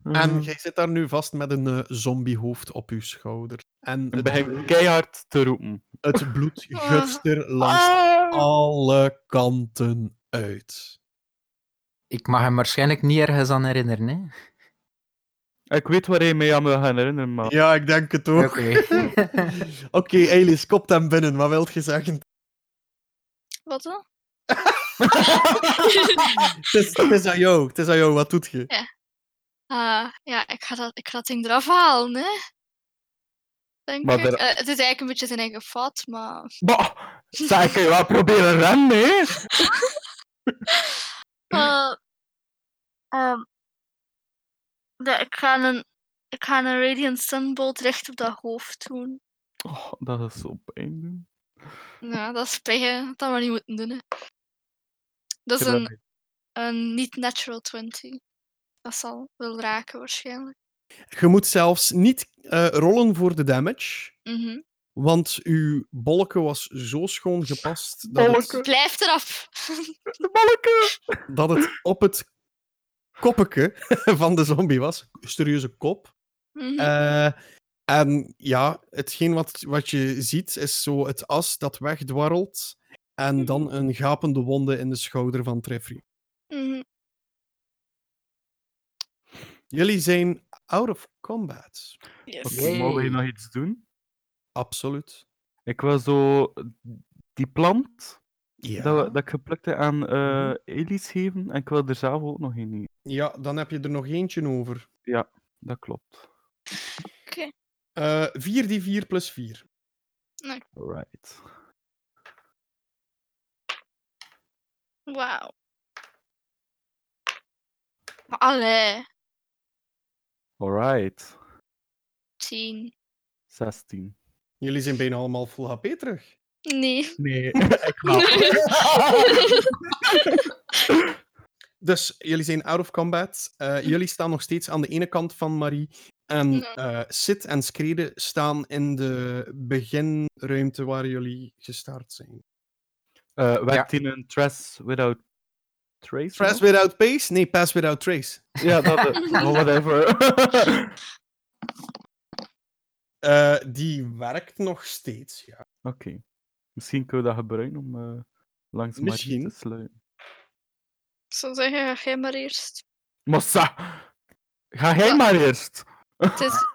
En Mhm. jij zit daar nu vast met een eh, zombiehoofd op je schouder. En het, begin keihard te roepen. het bloed Ah. gutst er langs Ah! alle kanten uit. Ik mag hem waarschijnlijk niet ergens aan herinneren, hè? Ik weet waar hij mij aan wil gaan herinneren, maar... Ja, ik denk het ook. Oké. Oké, Elis, kop hem binnen. Wat wilt je zeggen? Wat dan? het, is, het is aan jou. Het is aan jou. Wat doet je? Ah, ja, ik ga, dat, ik ga dat ding eraf halen, hè. Denk Maar ik. er- Eh, het is eigenlijk een beetje zijn eigen fout, maar... Bah, kan je wel proberen rennen, hè? Ja, ik, ga een, ik ga een Radiant Sunbolt recht op dat hoofd doen. Oh, dat is zo pijn doen. Ja, dat is hè. Dat hadden we niet moeten doen, hè. Dat is een, een niet-natural 20. Dat zal wel raken, waarschijnlijk. Je moet zelfs niet eh, rollen voor de damage. Mhm. Want uw bolken was zo schoon gepast dat het, Bolken. Blijf eraf! De balken! dat het op het koppeke van de zombie was. Serieuze kop. Mhm. Eh, en ja, hetgeen wat, wat je ziet is zo het as dat wegdwarrelt. En dan een gapende wonde in de schouder van Treffry. Mhm. Jullie zijn out of combat. Yes. Oké, Yay. mogen we nog iets doen? Absoluut. Ik wil zo die plant Ja. dat, we- dat ik geplukt heb aan eh Mhm. Elis geven en ik wil er zelf ook nog een. ja, dan heb je er nog eentje over. Dat klopt. Eh 4d4 plus 4. Right. Wauw. Maar allee, Alright. 10. 16. Jullie zijn bijna allemaal full HP terug. Nee. Nee, ik wel. Dus jullie zijn out of combat. Eh, jullie staan nog steeds aan de ene kant van Marie. En Ja. eh Sid en Screde staan in de beginruimte waar jullie gestart zijn. Eh werkt in een Trace Without Trace? Without pace? Nee, pass without trace. Ja, dat is. oh, whatever. Eh, die werkt nog steeds, ja. Oké. Misschien kunnen we dat gebruiken om eh, langs Marie Misschien. te sluiten. Ik zou zeggen, ga jij maar eerst. Massa! Ga jij maar eerst! Het is...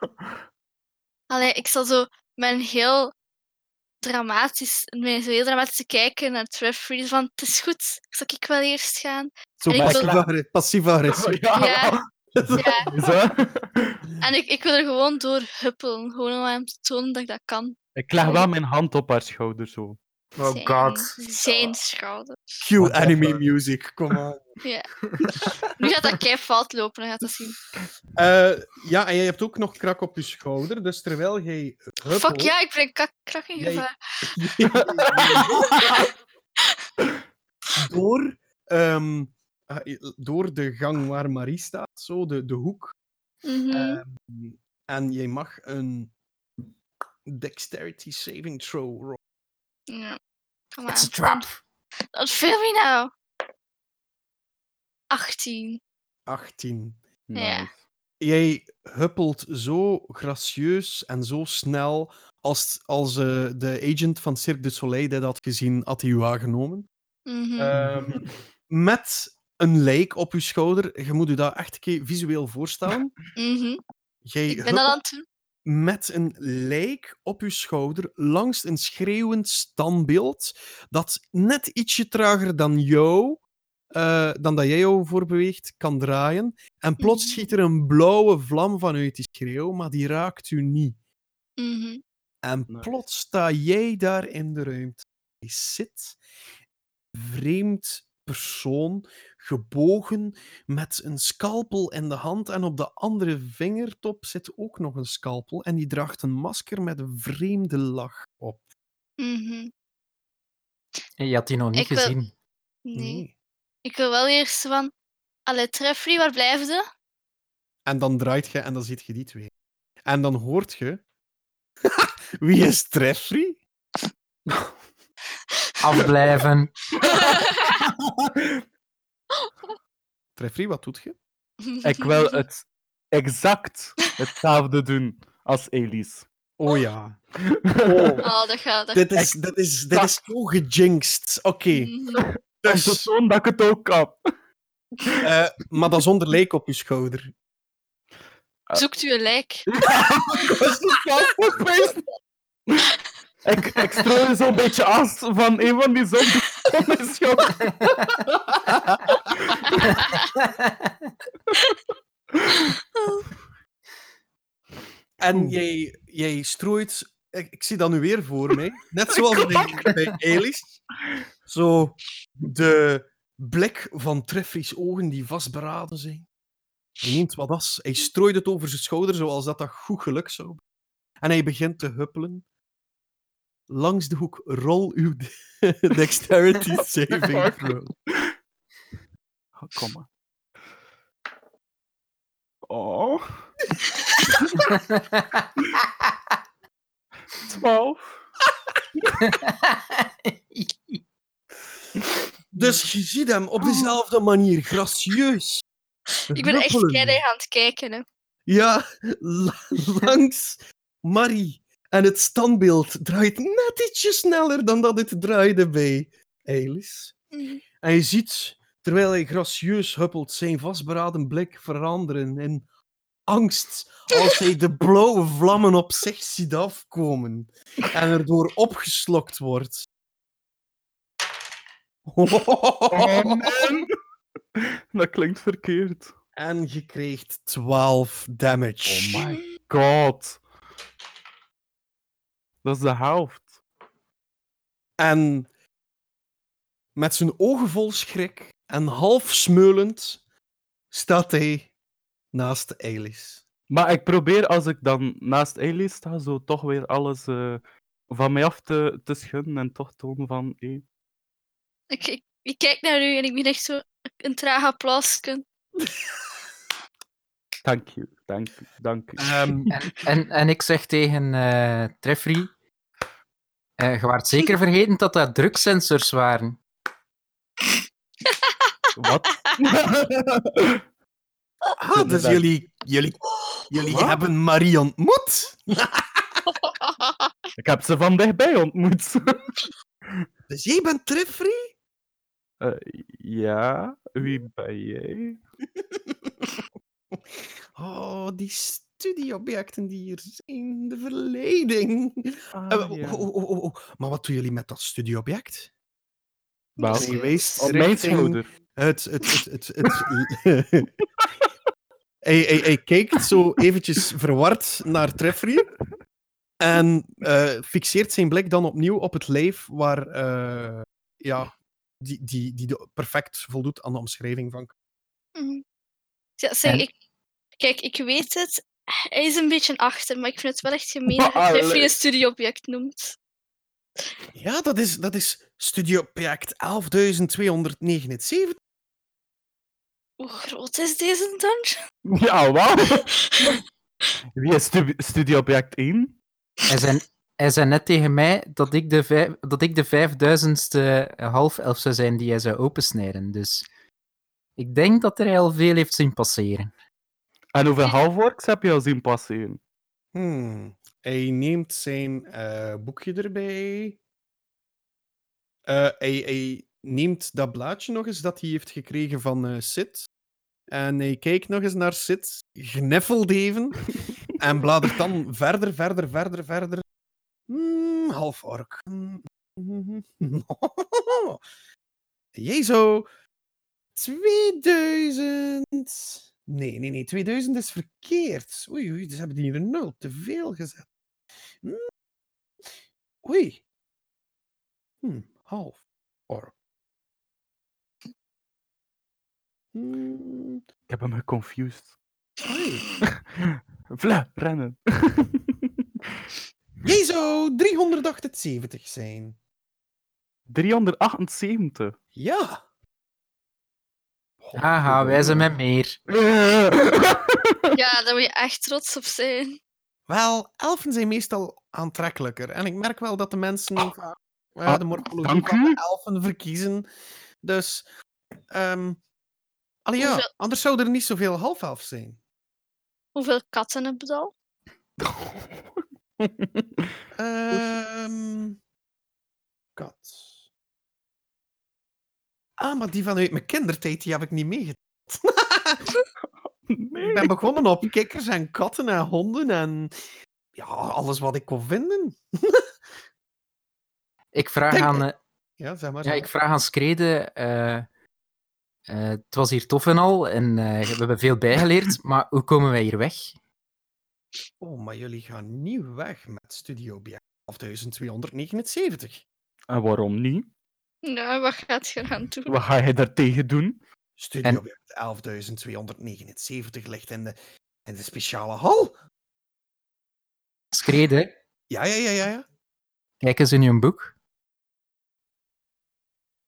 Allee, ik zal zo een heel dramatisch, met zo heel dramatisch kijken naar Treffrey. Van, het is goed, zal ik wel eerst gaan? Zo wil- Passief klaar. agre- Passief agressief. Ja. Ja. Ja, Zo. en ik, ik wil er gewoon door huppelen. Gewoon om hem te tonen dat ik dat kan. Ik leg wel mijn hand op haar schouder zo. Oh zijn, god. Zijn schouder. Cue anime music, kom aan. Ja. Nu gaat dat kei fout lopen, dan gaat dat zien. Eh, ja, en jij hebt ook nog krak op je schouder, dus terwijl jij huppelt... Fuck ja, ik breng krak in gevaar. door, ehm, eh, door de gang waar Marie staat, zo, de, de hoek. Mhm. Ehm, en jij mag een dexterity saving throw rollen. Ja. Kom It's a trap. Wat film je nou? 18. 18. Ja. Jij huppelt zo gracieus en zo snel als, als eh, de agent van Cirque du Soleil dat had gezien, had hij u aangenomen. Mhm. Ehm, met een lijk op je schouder. Je moet je dat echt een keer visueel voorstellen. Mhm. Jij Ik ben dat aan het doen. Met een lijk op je schouder langs een schreeuwend standbeeld dat net ietsje trager dan jou, eh, dan dat jij jou voorbeweegt, kan draaien. En plots Mhm. schiet er een blauwe vlam vanuit die schreeuw, maar die raakt u niet. Mhm. En Nice. plots sta jij daar in de ruimte. Je zit, vreemd persoon, gebogen, met een scalpel in de hand en op de andere vingertop zit ook nog een scalpel en die draagt een masker met een vreemde lach op. Mhm. Je had die nog niet Ik wil- gezien. Nee. Ik wil wel eerst van... Allee, Treffrey, waar blijf je? En dan draait je en dan ziet je die twee. En dan hoort je... Wie is Treffrey? Afblijven. Treffree, wat doet je? Ik wil het exact hetzelfde doen als Elise. Oh ja. Oh, dat gaat. Dat... Dit is, dit is, dit is zo gejinxed. Oké. Te Dus, dat ik het ook kan. eh, maar dat zonder lijk op je schouder. Zoekt u een lijk? Niet grappig geweest. Ik, ik strooi zo'n beetje as van een van die zombies. En jij, jij strooit... Ik, ik zie dat nu weer voor mij. Net zoals bij, Elis. Zo de blik van Treffrie's ogen die vastberaden zijn. Hij neemt wat as. Hij strooit het over zijn schouder zoals dat, dat goed geluk zou. En hij begint te huppelen. Langs de hoek rol uw dexterity saving throw. Oh, kom maar. Oh. 12. Dus je ziet hem op dezelfde manier, gracieus. Ik ben echt keihard aan het kijken. Hè. Ja, la- langs Marie. En het standbeeld draait net ietsje sneller dan dat het draaide bij Eilis. Mhm. En je ziet, terwijl hij gracieus huppelt, zijn vastberaden blik veranderen in angst als hij de blauwe vlammen op zich ziet afkomen en erdoor opgeslokt wordt. Oh, man. Dat klinkt verkeerd. En je krijgt 12 damage. Oh my god. Dat is de helft. En met zijn ogen vol schrik en half smeulend staat hij naast Eilis. Maar ik probeer als ik dan naast Ellie sta, zo toch weer alles eh, van mij af te, te schudden en toch tonen van. Ik, ik, ik kijk naar u en ik ben echt zo een traag applausje. Dank je, dank je, dank je. Ehm, En, en, en ik zeg tegen eh Treffrey, eh, je waart zeker vergeten dat dat drugsensors waren. Wat? ah, dus jullie, jullie, jullie Wat? hebben Marie ontmoet. ik heb ze van dichtbij ontmoet. Dus jij bent Treffrey? Eh, ja, wie ben jij? Oh, die studieobjecten die hier zijn, de verleiding. Ah, Eh, ja. oh, oh, oh. Maar wat doen jullie met dat studieobject? Op mijn richting schouder. Het, het, het, het, het, hij, hij, hij kijkt zo eventjes verward naar Treffrey. En eh, fixeert zijn blik dan opnieuw op het lijf waar, eh, ja, die, die, die perfect voldoet aan de omschrijving van. Mhm. Ja, zeg, En- ik, kijk, ik weet het. Hij is een beetje achter, maar ik vind het wel echt gemeen dat Allee. Jeffrey een studieobject noemt. Ja, dat is, dat is studieobject 11.279. Hoe groot is deze dungeon? Ja, wat? Wie is stu studieobject 1? Hij zei, hij zei net tegen mij dat ik de, vijf, dat ik de vijfduizendste half-elf zou zijn die hij zou opensnijden. Dus ik denk dat hij al veel heeft zien passeren. En hoeveel halfworks heb je al zien passeren? Hmm. Hij neemt zijn eh, boekje erbij. Eh, hij, hij neemt dat blaadje nog eens dat hij heeft gekregen van eh Sid. En hij kijkt nog eens naar Sid, gniffelt even. en bladert dan verder, verder, verder, verder. Hmm, half ork. Hmm. Zou 2000. Nee, nee, nee, 2000 is verkeerd. Oei, oei, ze hebben hier een nul te veel gezet. Hmm. Oei. Hm, half ork. Hmm, Ik heb hem geconfused. oei. Vla, rennen. Jij zou 378 zijn. 378. Ja. Haha, wij zijn met meer. Ja, daar moet je echt trots op zijn. Wel, elfen zijn meestal aantrekkelijker. En ik merk wel dat de mensen vaak Maar ja, Ah, de morfologie van de elfen verkiezen. Dus... ehm allee, ja, Hoeveel- anders zou er niet zoveel half-elf zijn. Hoeveel katten heb je al? Ehm kat. Ah, maar die vanuit mijn kindertijd die heb ik niet meegeteld. Ik ben begonnen op kikkers en katten en honden en ja, alles wat ik kon vinden. Ik vraag Denk- aan, eh, Ja, zeg maar. ja, zeg ik vraag aan Screde. eh, eh, het was hier tof en al en we hebben veel bijgeleerd, maar hoe komen wij hier weg? Oh, maar jullie gaan niet weg met Studio Object 12279. En waarom niet? Nou, wat gaat je eraan doen? Wat ga je daartegen doen? Studio En- Object 11279 ligt in de, in de speciale hal. Screde, Ja, ja, ja, ja. ja. kijk eens in je boek.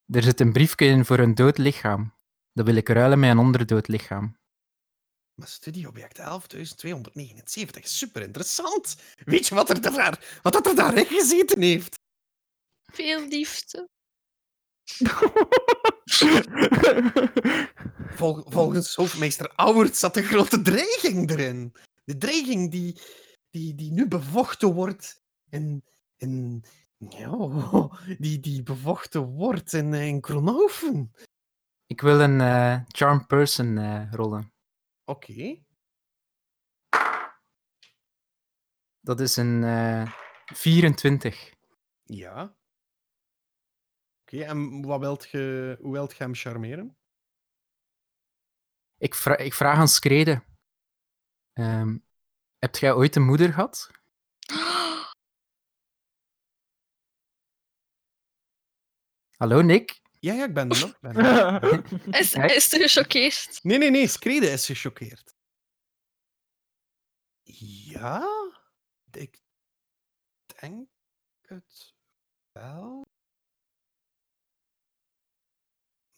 Er zit een briefje in voor een dood lichaam. Dat wil ik ruilen met een onderdood lichaam. Maar Studio Object 11279 is super interessant. Weet je wat er daar, wat dat er daarin gezeten heeft? Veel liefde. Vol- volgens hoofdmeester Auwert zat een grote dreiging erin. De dreiging die, die, die nu bevochten wordt in, in, ja, die, die bevochten wordt in, eh, in Kronhoven. Ik wil een eh charm person eh, rollen. Oké. Dat is een eh 24. Ja. Oké, en wat wilt ge, hoe wilt je hem charmeren? Ik, vra ik vraag aan Screde. Ehm heb jij ooit een moeder gehad? Hallo, Nick? Ja, ja, ik ben er nog. Ben er is, is te gechoqueerd. Nee, nee, nee, Screde is gechoqueerd. Ja, ik denk het wel.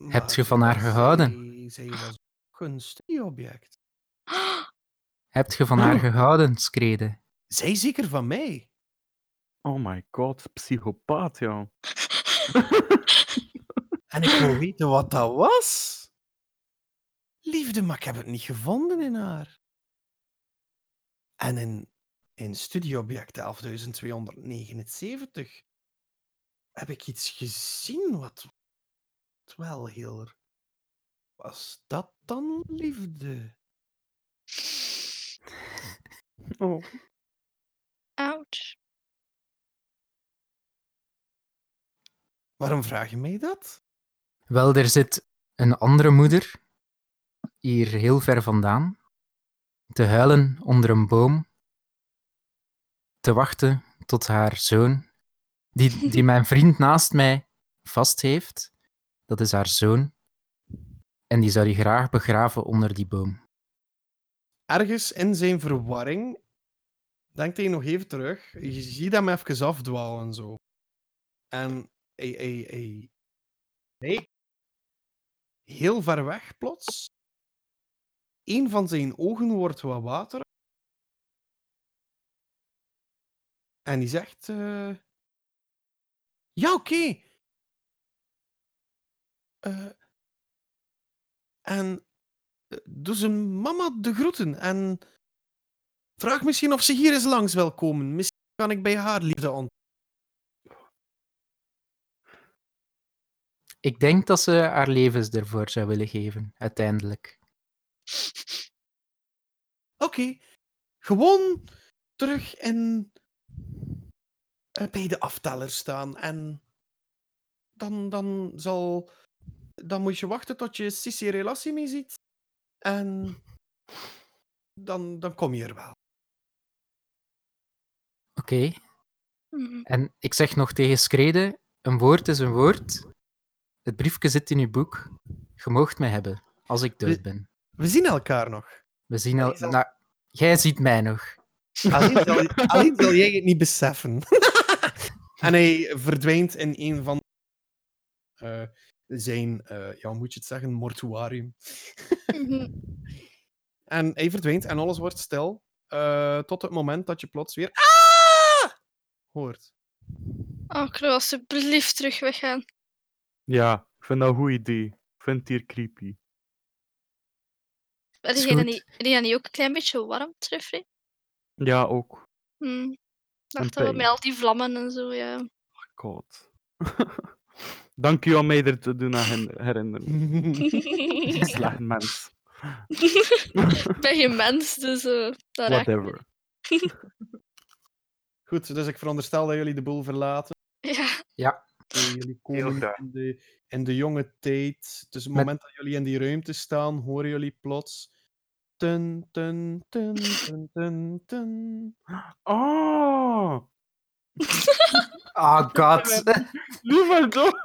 Hebt je van haar gehouden? Zij was ook een studieobject. Heb je van haar gehouden, Screde? Zij zeker van mij. Oh my god, psychopaat, ja. En ik wil weten wat dat was. Liefde, maar ik heb het niet gevonden in haar. En in, in studieobject 11279 heb ik iets gezien wat wel heel... Was dat dan liefde? Oh. Ouch. Waarom vraag je mij dat? Wel, er zit een andere moeder, hier heel ver vandaan, te huilen onder een boom, te wachten tot haar zoon, die, die mijn vriend naast mij vast heeft, dat is haar zoon, en die zou die graag begraven onder die boom. Ergens in zijn verwarring denkt hij nog even terug. Je ziet hem even afdwalen zo. En hij, hij, hij, hij heel ver weg plots. Een van zijn ogen wordt wat water. En die zegt: eh, Ja, oké. Eh, en eh, doe zijn mama de groeten. En vraag misschien of ze hier eens langs wil komen. Misschien kan ik bij haar liefde ontmoeten. Ik denk dat ze haar levens ervoor zou willen geven, uiteindelijk. Oké, gewoon terug in, eh, bij de afteller staan. En dan, dan zal. Dan moet je wachten tot je Sissi relatie mee ziet. En dan, dan kom je er wel. Oké, Mhm. en ik zeg nog tegen Screde, een woord is een woord. Het briefje zit in uw boek. Je moogt mij hebben, als ik dood ben. We zien elkaar nog. We zien al... Hij zal- Nou, jij ziet mij nog. Alleen zal, alleen zal jij het niet beseffen. en hij verdwijnt in een van eh, zijn, eh, ja, hoe moet je het zeggen, mortuarium. Mhm. En hij verdwijnt en alles wordt stil. eh, tot het moment dat je plots weer. Ah! hoort. Oh, ik wil alsjeblieft terug weggaan. Ja, ik vind dat een goed idee. Ik vind het hier creepy. Ben Is jij dan niet, ben jij niet ook een klein beetje warm, Treffrey? Ja, ook. Hm. Ik dacht dat we met al die vlammen en zo, ja. God. Dank u om mij er te doen aan herinneren. Slecht mens. ik ben geen mens, dus dat me. Whatever. Goed, dus ik veronderstel dat jullie de boel verlaten. Ja, Eh, jullie Heel komen in de, in de jonge tijd. Dus op het Met- moment dat jullie in die ruimte staan, horen jullie plots. Tun, tun, tun, tun, tun, tun. Oh! Oh god. Lieve toch?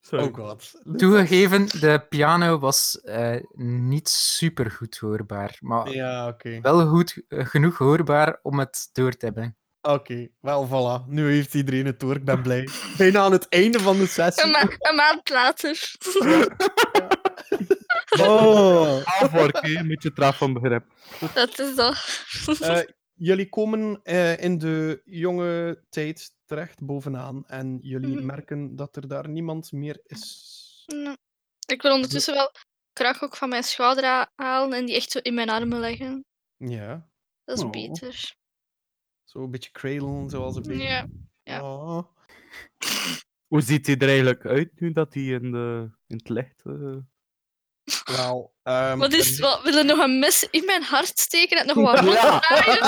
Sorry. Oh god. Toegegeven, de piano was eh, niet super goed hoorbaar, maar Ja, oké. wel goed eh, genoeg hoorbaar om het door te hebben. Oké, wel voilà. Nu heeft iedereen het door. Ik ben blij. Bijna aan het einde van de sessie. een, ma- een maand later. Afwork, hè, een beetje traf van begrip. dat is dat. Eh, jullie komen eh, in de jonge tijd terecht bovenaan en jullie Mhm. merken dat er daar niemand meer is. Ik wil ondertussen wel krak ook van mijn schouder ha- halen en die echt zo in mijn armen leggen. Ja, Dat is Oh. beter. zo een beetje cradlen, zoals een beetje. Ja. ja. Oh. Hoe ziet hij er eigenlijk uit nu dat hij in, de, in het licht... eh, Wel, ehm, Wat is, er- wat, wil je nog een mes in mijn hart steken en nog wat Ja. draaien?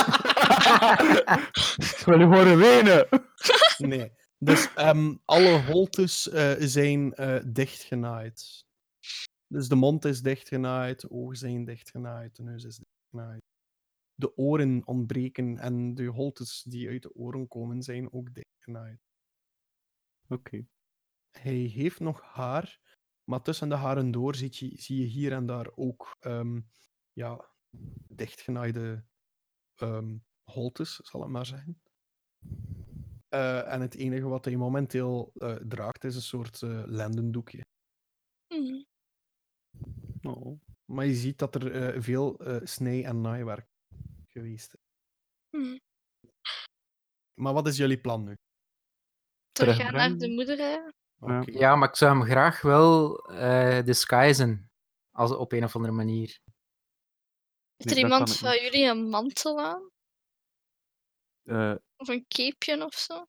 Ik wil je horen wenen! Nee. Dus ehm, alle holtes eh, zijn eh, dichtgenaaid. Dus de mond is dichtgenaaid, de ogen zijn dichtgenaaid, de neus is dichtgenaaid. De oren ontbreken en de holtes die uit de oren komen zijn ook dichtgenaaid. Oké. Hij heeft nog haar, maar tussen de haren door zie je, zie je hier en daar ook ehm, ja, dichtgenaaide ehm, holtes, zal ik maar zeggen. Eh, en het enige wat hij momenteel eh, draagt is een soort eh lendendoekje. Hm. Oh. Maar je ziet dat er eh, veel eh, snij- en naaiwerk geweest is. Hm. Maar wat is jullie plan nu? Teruggaan naar de moeder, Ja. Maar ik zou hem graag wel eh disguisen. Als, op een of andere manier. Heeft Nee, er iemand van jullie een mantel aan? Eh, Of een capeje of zo?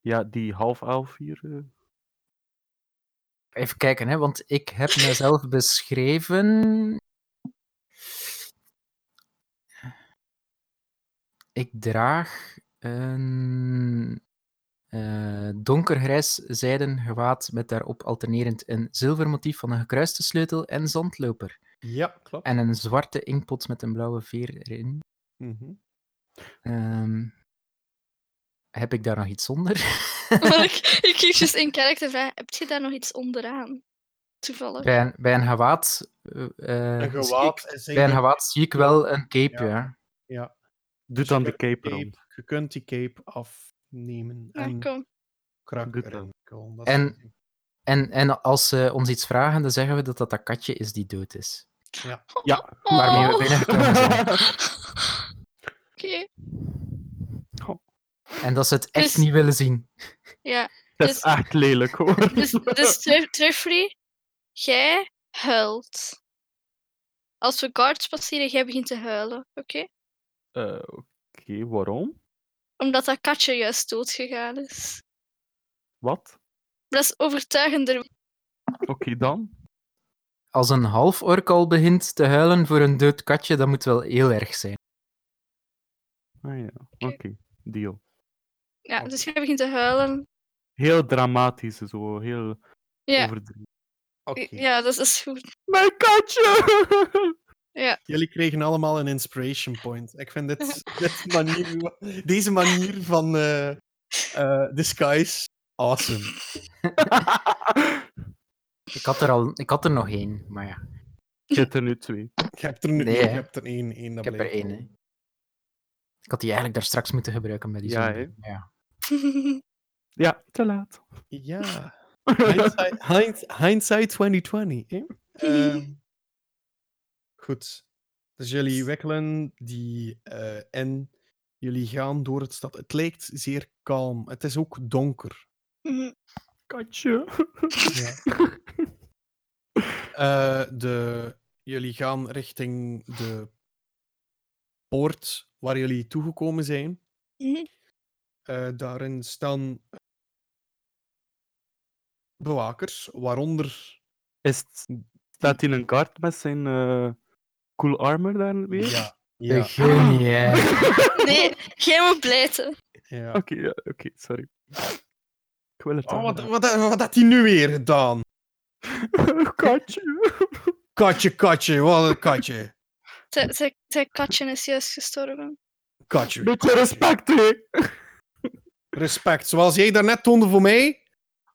ja, die half elf hier. eh. Even kijken, hè, want ik heb mezelf beschreven. Ik draag een eh, donkergrijs zijden gewaad met daarop alternerend een zilvermotief van een gekruiste sleutel en zandloper. Ja, klopt. En een zwarte inkpot met een blauwe veer erin. Mhm. Ehm, heb ik daar nog iets onder? Maar ik, ik kreeg juist in karakter vragen, heb je daar nog iets onderaan? Toevallig. bij, een, bij een gewaad. eh, eh, Een zie ik- gewaad bij een gewaad zie ik wel een cape, Ja. ja. Ja. Doe Dus dan de cape rond. Je kunt die cape afnemen Ja, en krak En-. En, en als ze ons iets vragen, dan zeggen we dat dat, dat katje is die dood is. Ja. Waarmee we Oh. binnengekomen zijn. Oké, En dat ze het echt Dus- niet willen zien. ja. Dat is Dus- echt lelijk hoor. Dus, dus jij huilt. Als we guards passeren, jij begint te huilen, oké? Eh, Oké, waarom? Omdat dat katje juist doodgegaan is. Wat? Dat is overtuigender. Oké dan. Als een half-ork al begint te huilen voor een dood katje, dat moet wel heel erg zijn. Ah ja, oké. Deal. Ja, dus jij begint te huilen. Heel dramatisch, zo. Heel Ja, overdreven. Oké. ja dat is goed. Mijn katje! Ja, Jullie kregen allemaal een inspiration point. Ik vind dit, dit manier, deze manier van eh eh, disguise awesome. Ik had er, al, ik had er nog één, maar ja. Je hebt er nu twee. Je hebt er nu Nee, je hè. hebt er één. één dat Ik heb er één. Hè. Ik had die eigenlijk daar straks moeten gebruiken bij die Ja. Ja. Ja, te laat. Ja. Hindsight, hind- hindsight 2020. hè? Ehm, goed. Dus jullie wikkelen die eh in Jullie gaan door het stad. Het lijkt zeer kalm. Het is ook donker. Mhm. Katje. Eh, de, jullie gaan richting de poort waar jullie toegekomen zijn. Mhm. Eh, daarin staan bewakers, waaronder. Is het, staat hij in een kaart met zijn eh, cool armor daar weer? Ja, De ja, genie. Nee, geen moet ja. Oké, ja, oké, sorry. Ik wil het Oh, wat, toch wat, wat had hij nu weer gedaan? Katje. Katje, katje, wat een katje. Zijn- katje is juist gestorven. Katje. Beetje respect, hè. Respect. Zoals jij daarnet toonde voor mij.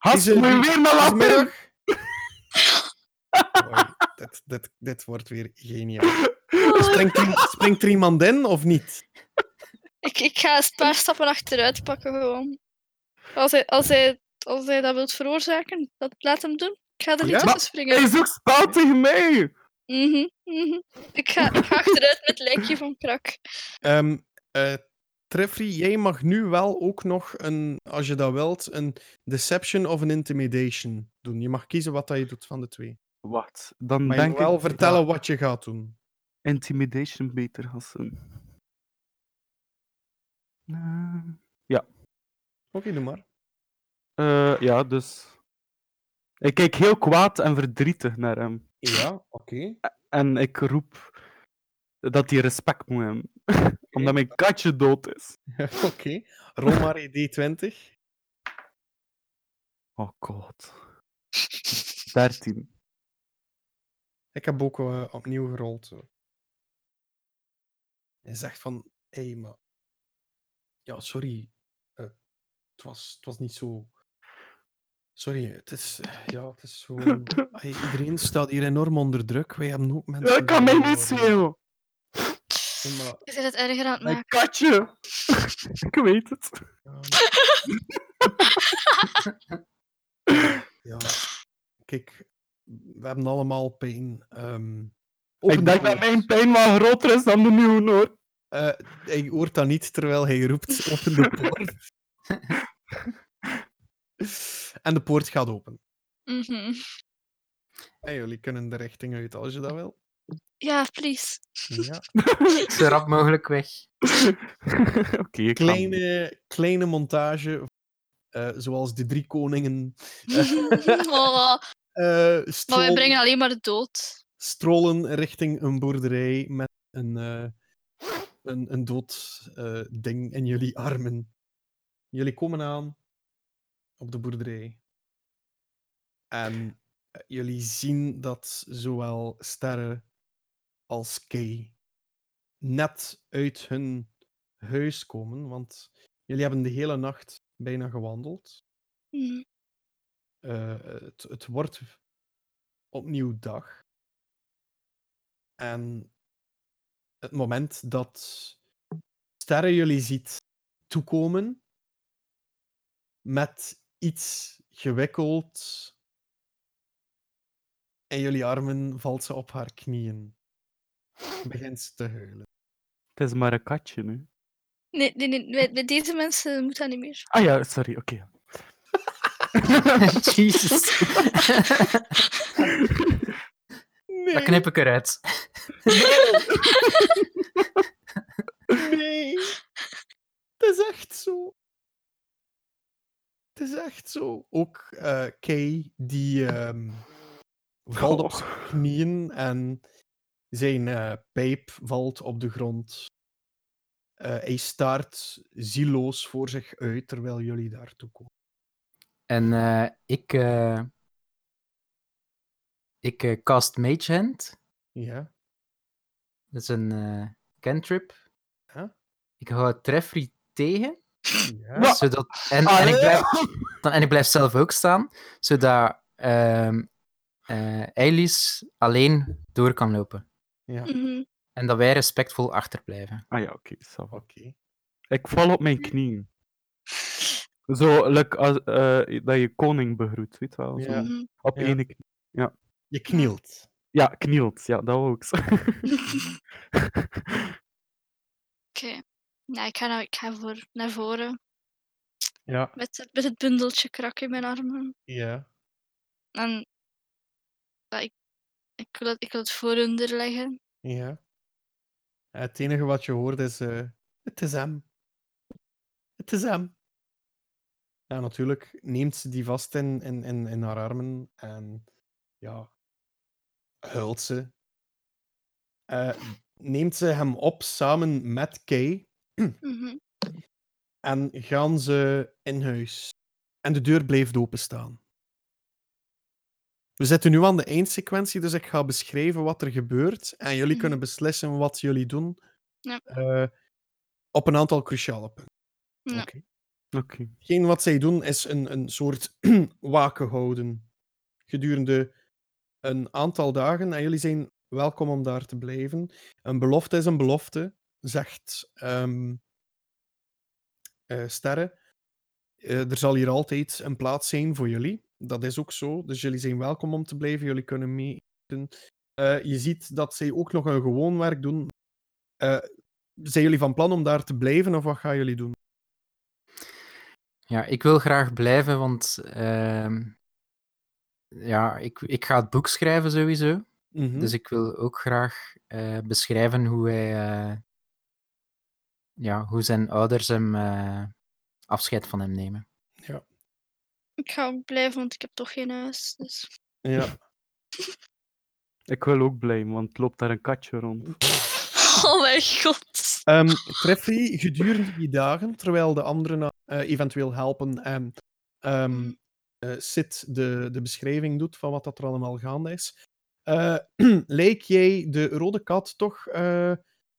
Deze- me weer naar laten. Dit, dit, dit wordt weer geniaal. Springt er, springt er iemand in of niet? Ik, ik ga een paar stappen achteruit pakken gewoon. Als hij, als hij, als hij dat wilt veroorzaken, dat, laat hem doen. Ik ga er niet Ja? tussen Hij springen. is ook spel tegen mij. Mhm, mhm. Ik, ga, ik ga achteruit met het lijkje van Krak. Ehm eh, Treffry, jij mag nu wel ook nog een, als je dat wilt, een deception of een intimidation doen. Je mag kiezen wat dat je doet van de twee. Wacht, dan Maar je denk moet wel ik vertellen wat je gaat doen. intimidation beter gaat zijn. Eh, Oké, doe maar. eh, ja, dus... Ik kijk heel kwaad en verdrietig naar hem. Ja, oké. En ik roep dat hij respect moet hebben. Omdat mijn katje dood is. Oké. Rol maar je D20. Oh god. 13. Ik heb ook eh, opnieuw gerold. Zo. Hij zegt van, hé, hey, maar... Ja, sorry. Eh, het, was, het was niet zo... Sorry, het is... ja, het is zo... Iedereen staat hier enorm onder druk. Wij hebben ook mensen... Dat kan mij niet. Nee, maar, Je zit het erger aan het Mijn maken. katje. ik weet het. ja. ja. Kijk, we hebben allemaal pijn. Ehm, Ik de denk dat mijn pijn wel groter is dan de nieuwe hoor. Eh, hij hoort dat niet terwijl hij roept open de poort. en de poort gaat open. Mhm. En jullie kunnen de richting uit als je dat wil. Ja, please. Ja. Zo rap mogelijk weg. Oké, ik ga. Kleine, kleine montage, eh, zoals de drie koningen Oh, eh maar wij brengen alleen maar de dood. strollen richting een boerderij met een, eh, een, een dood eh, ding in jullie armen. Jullie komen aan op de boerderij. En jullie zien dat zowel Sterre als Kay net uit hun huis komen, want jullie hebben de hele nacht bijna gewandeld. Mhm. Eh, het, het wordt opnieuw dag. En het moment dat Sterren jullie ziet toekomen met iets gewikkeld in jullie armen, valt ze op haar knieën. Begint ze te huilen. Het is maar een katje nu. Nee, nee, nee. Bij, bij deze mensen moet dat niet meer. Ah ja, sorry, oké. Jezus. Nee, Dat knip ik eruit. nee. Het is echt zo. Het is echt zo. Ook eh Kay, die ehm, valt op Oh. zijn knieën en zijn eh, pijp valt op de grond. Eh, hij staart zieloos voor zich uit terwijl jullie daartoe komen. En eh, ik, eh, ik eh, cast Mage Hand. Ja. Dat is een eh, cantrip. Ja. Ik hou Treffry tegen. ja. Zodat, en, en, ik blijf, dan, en ik blijf zelf ook staan. Zodat ehm eh, Eilis alleen door kan lopen. ja. Mhm. En dat wij respectvol achterblijven. Ah ja, oké. va. Oké. ik val op mijn knieën. Zo, like, als, eh, dat je koning begroet, weet je wel. Zo, Ja. Mhm. Op Ja. ene knie. Je knielt. Ja, knielt. Ja, dat zeggen. Oké. Ja, ik ga, naar, ik ga voor, naar voren Ja, met, het- met het bundeltje krak in mijn armen. ja. En ja, ik, ik, wil het, ik wil het vooronder leggen. Ja. Het enige wat je hoort is: eh, Het is hem. Het is hem. Ja, natuurlijk neemt ze die vast in, in, in, in haar armen en ja, huilt ze. Eh, neemt ze hem op samen met Kay Mhm. en gaan ze in huis. En de deur blijft openstaan. We zitten nu aan de eindsequentie, dus ik ga beschrijven wat er gebeurt. En jullie Mhm. kunnen beslissen wat jullie doen Ja. eh, op een aantal cruciale punten. Ja. Oké. Oké. Hetgeen wat zij doen is een, een soort waken houden gedurende een aantal dagen. En jullie zijn welkom om daar te blijven. Een belofte is een belofte, zegt eh, Sterre. Eh, er zal hier altijd een plaats zijn voor jullie. Dat is ook zo. Dus jullie zijn welkom om te blijven. Jullie kunnen meeeten. Eh, je ziet dat zij ook nog een gewoon werk doen. Zijn jullie van plan om daar te blijven of wat gaan jullie doen? Ja, ik wil graag blijven, want ehm, ja, ik, ik ga het boek schrijven sowieso. Mhm. Dus ik wil ook graag eh, beschrijven hoe hij, eh, ja, hoe zijn ouders hem eh, afscheid van hem nemen. Ik ga ook blijven, want ik heb toch geen huis. Dus. Ja. Ik wil ook blijven, want loopt daar een katje rond. Oh mijn god. Ehm Treffy, gedurende die dagen, terwijl de anderen eh, eventueel helpen en eh, Sid de, de beschrijving doet van wat dat er allemaal gaande is, eh, lijkt jij de rode kat toch eh,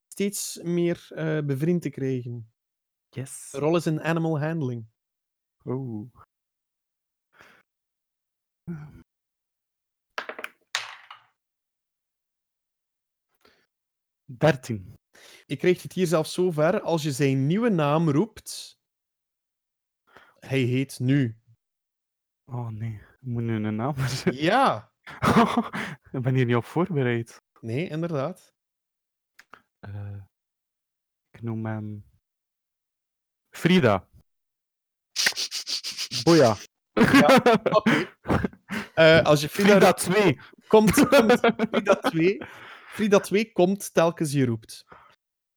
steeds meer eh, bevriend te krijgen. Yes. De rol is in animal handling. Oh. Dertien. Je krijgt het hier zelfs zo ver, als je zijn nieuwe naam roept, hij heet nu. Oh nee, ik moet nu een naam verzinnen. Ja! ik ben hier niet op voorbereid. Nee, inderdaad. Eh, ik noem hem. Frida. Boja. Oké. Eh, als je Frida, Frida roept, 2. komt, komt Frida 2. Frida 2 komt telkens je roept.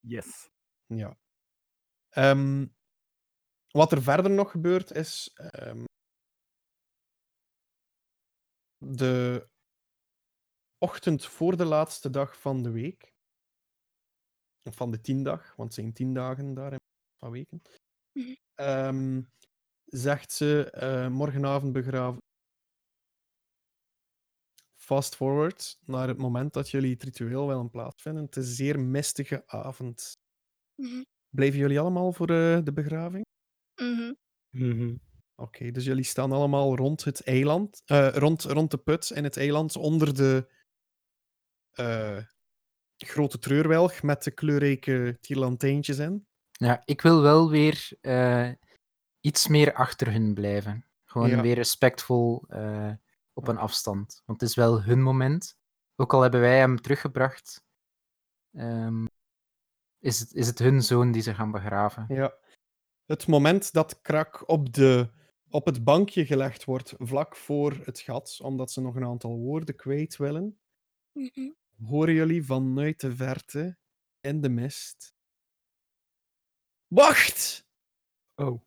Yes. Ja. Ehm, wat er verder nog gebeurt is. ehm, de ochtend voor de laatste dag van de week. Of van de tiendag, want het zijn tien dagen daar in van weken. Mhm. Ehm, zegt ze eh, morgenavond begraven. Fast forward naar het moment dat jullie het ritueel willen plaatsvinden. Het is een zeer mistige avond. Mhm. Blijven jullie allemaal voor eh, de begraving? Mhm. Mhm. Oké, dus jullie staan allemaal rond het eiland, eh, rond, rond de put in het eiland, onder de eh, grote treurwelg met de kleurrijke tierlantijntjes in. Ja, ik wil wel weer eh, iets meer achter hun blijven. Gewoon Ja. weer respectvol eh, op een afstand. Want het is wel hun moment. Ook al hebben wij hem teruggebracht, ehm, is, het, is het hun zoon die ze gaan begraven. Ja. Het moment dat Krak op, de, op het bankje gelegd wordt, vlak voor het gat, omdat ze nog een aantal woorden kwijt willen, Mhm. horen jullie vanuit de verte, in de mist. Wacht! Oh.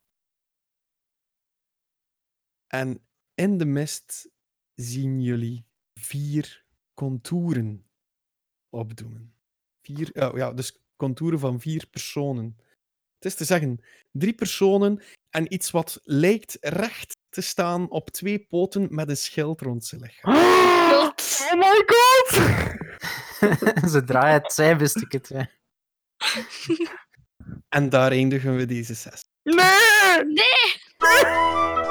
En in de mist zien jullie vier contouren opdoemen. Vier, oh ja, dus contouren van vier personen. Het is te zeggen, drie personen en iets wat lijkt recht te staan op twee poten met een schild rond zijn lichaam. Oh my god! Zodra het zei, wist ik het. hè. En daar eindigen we deze sessie. Nee! Nee!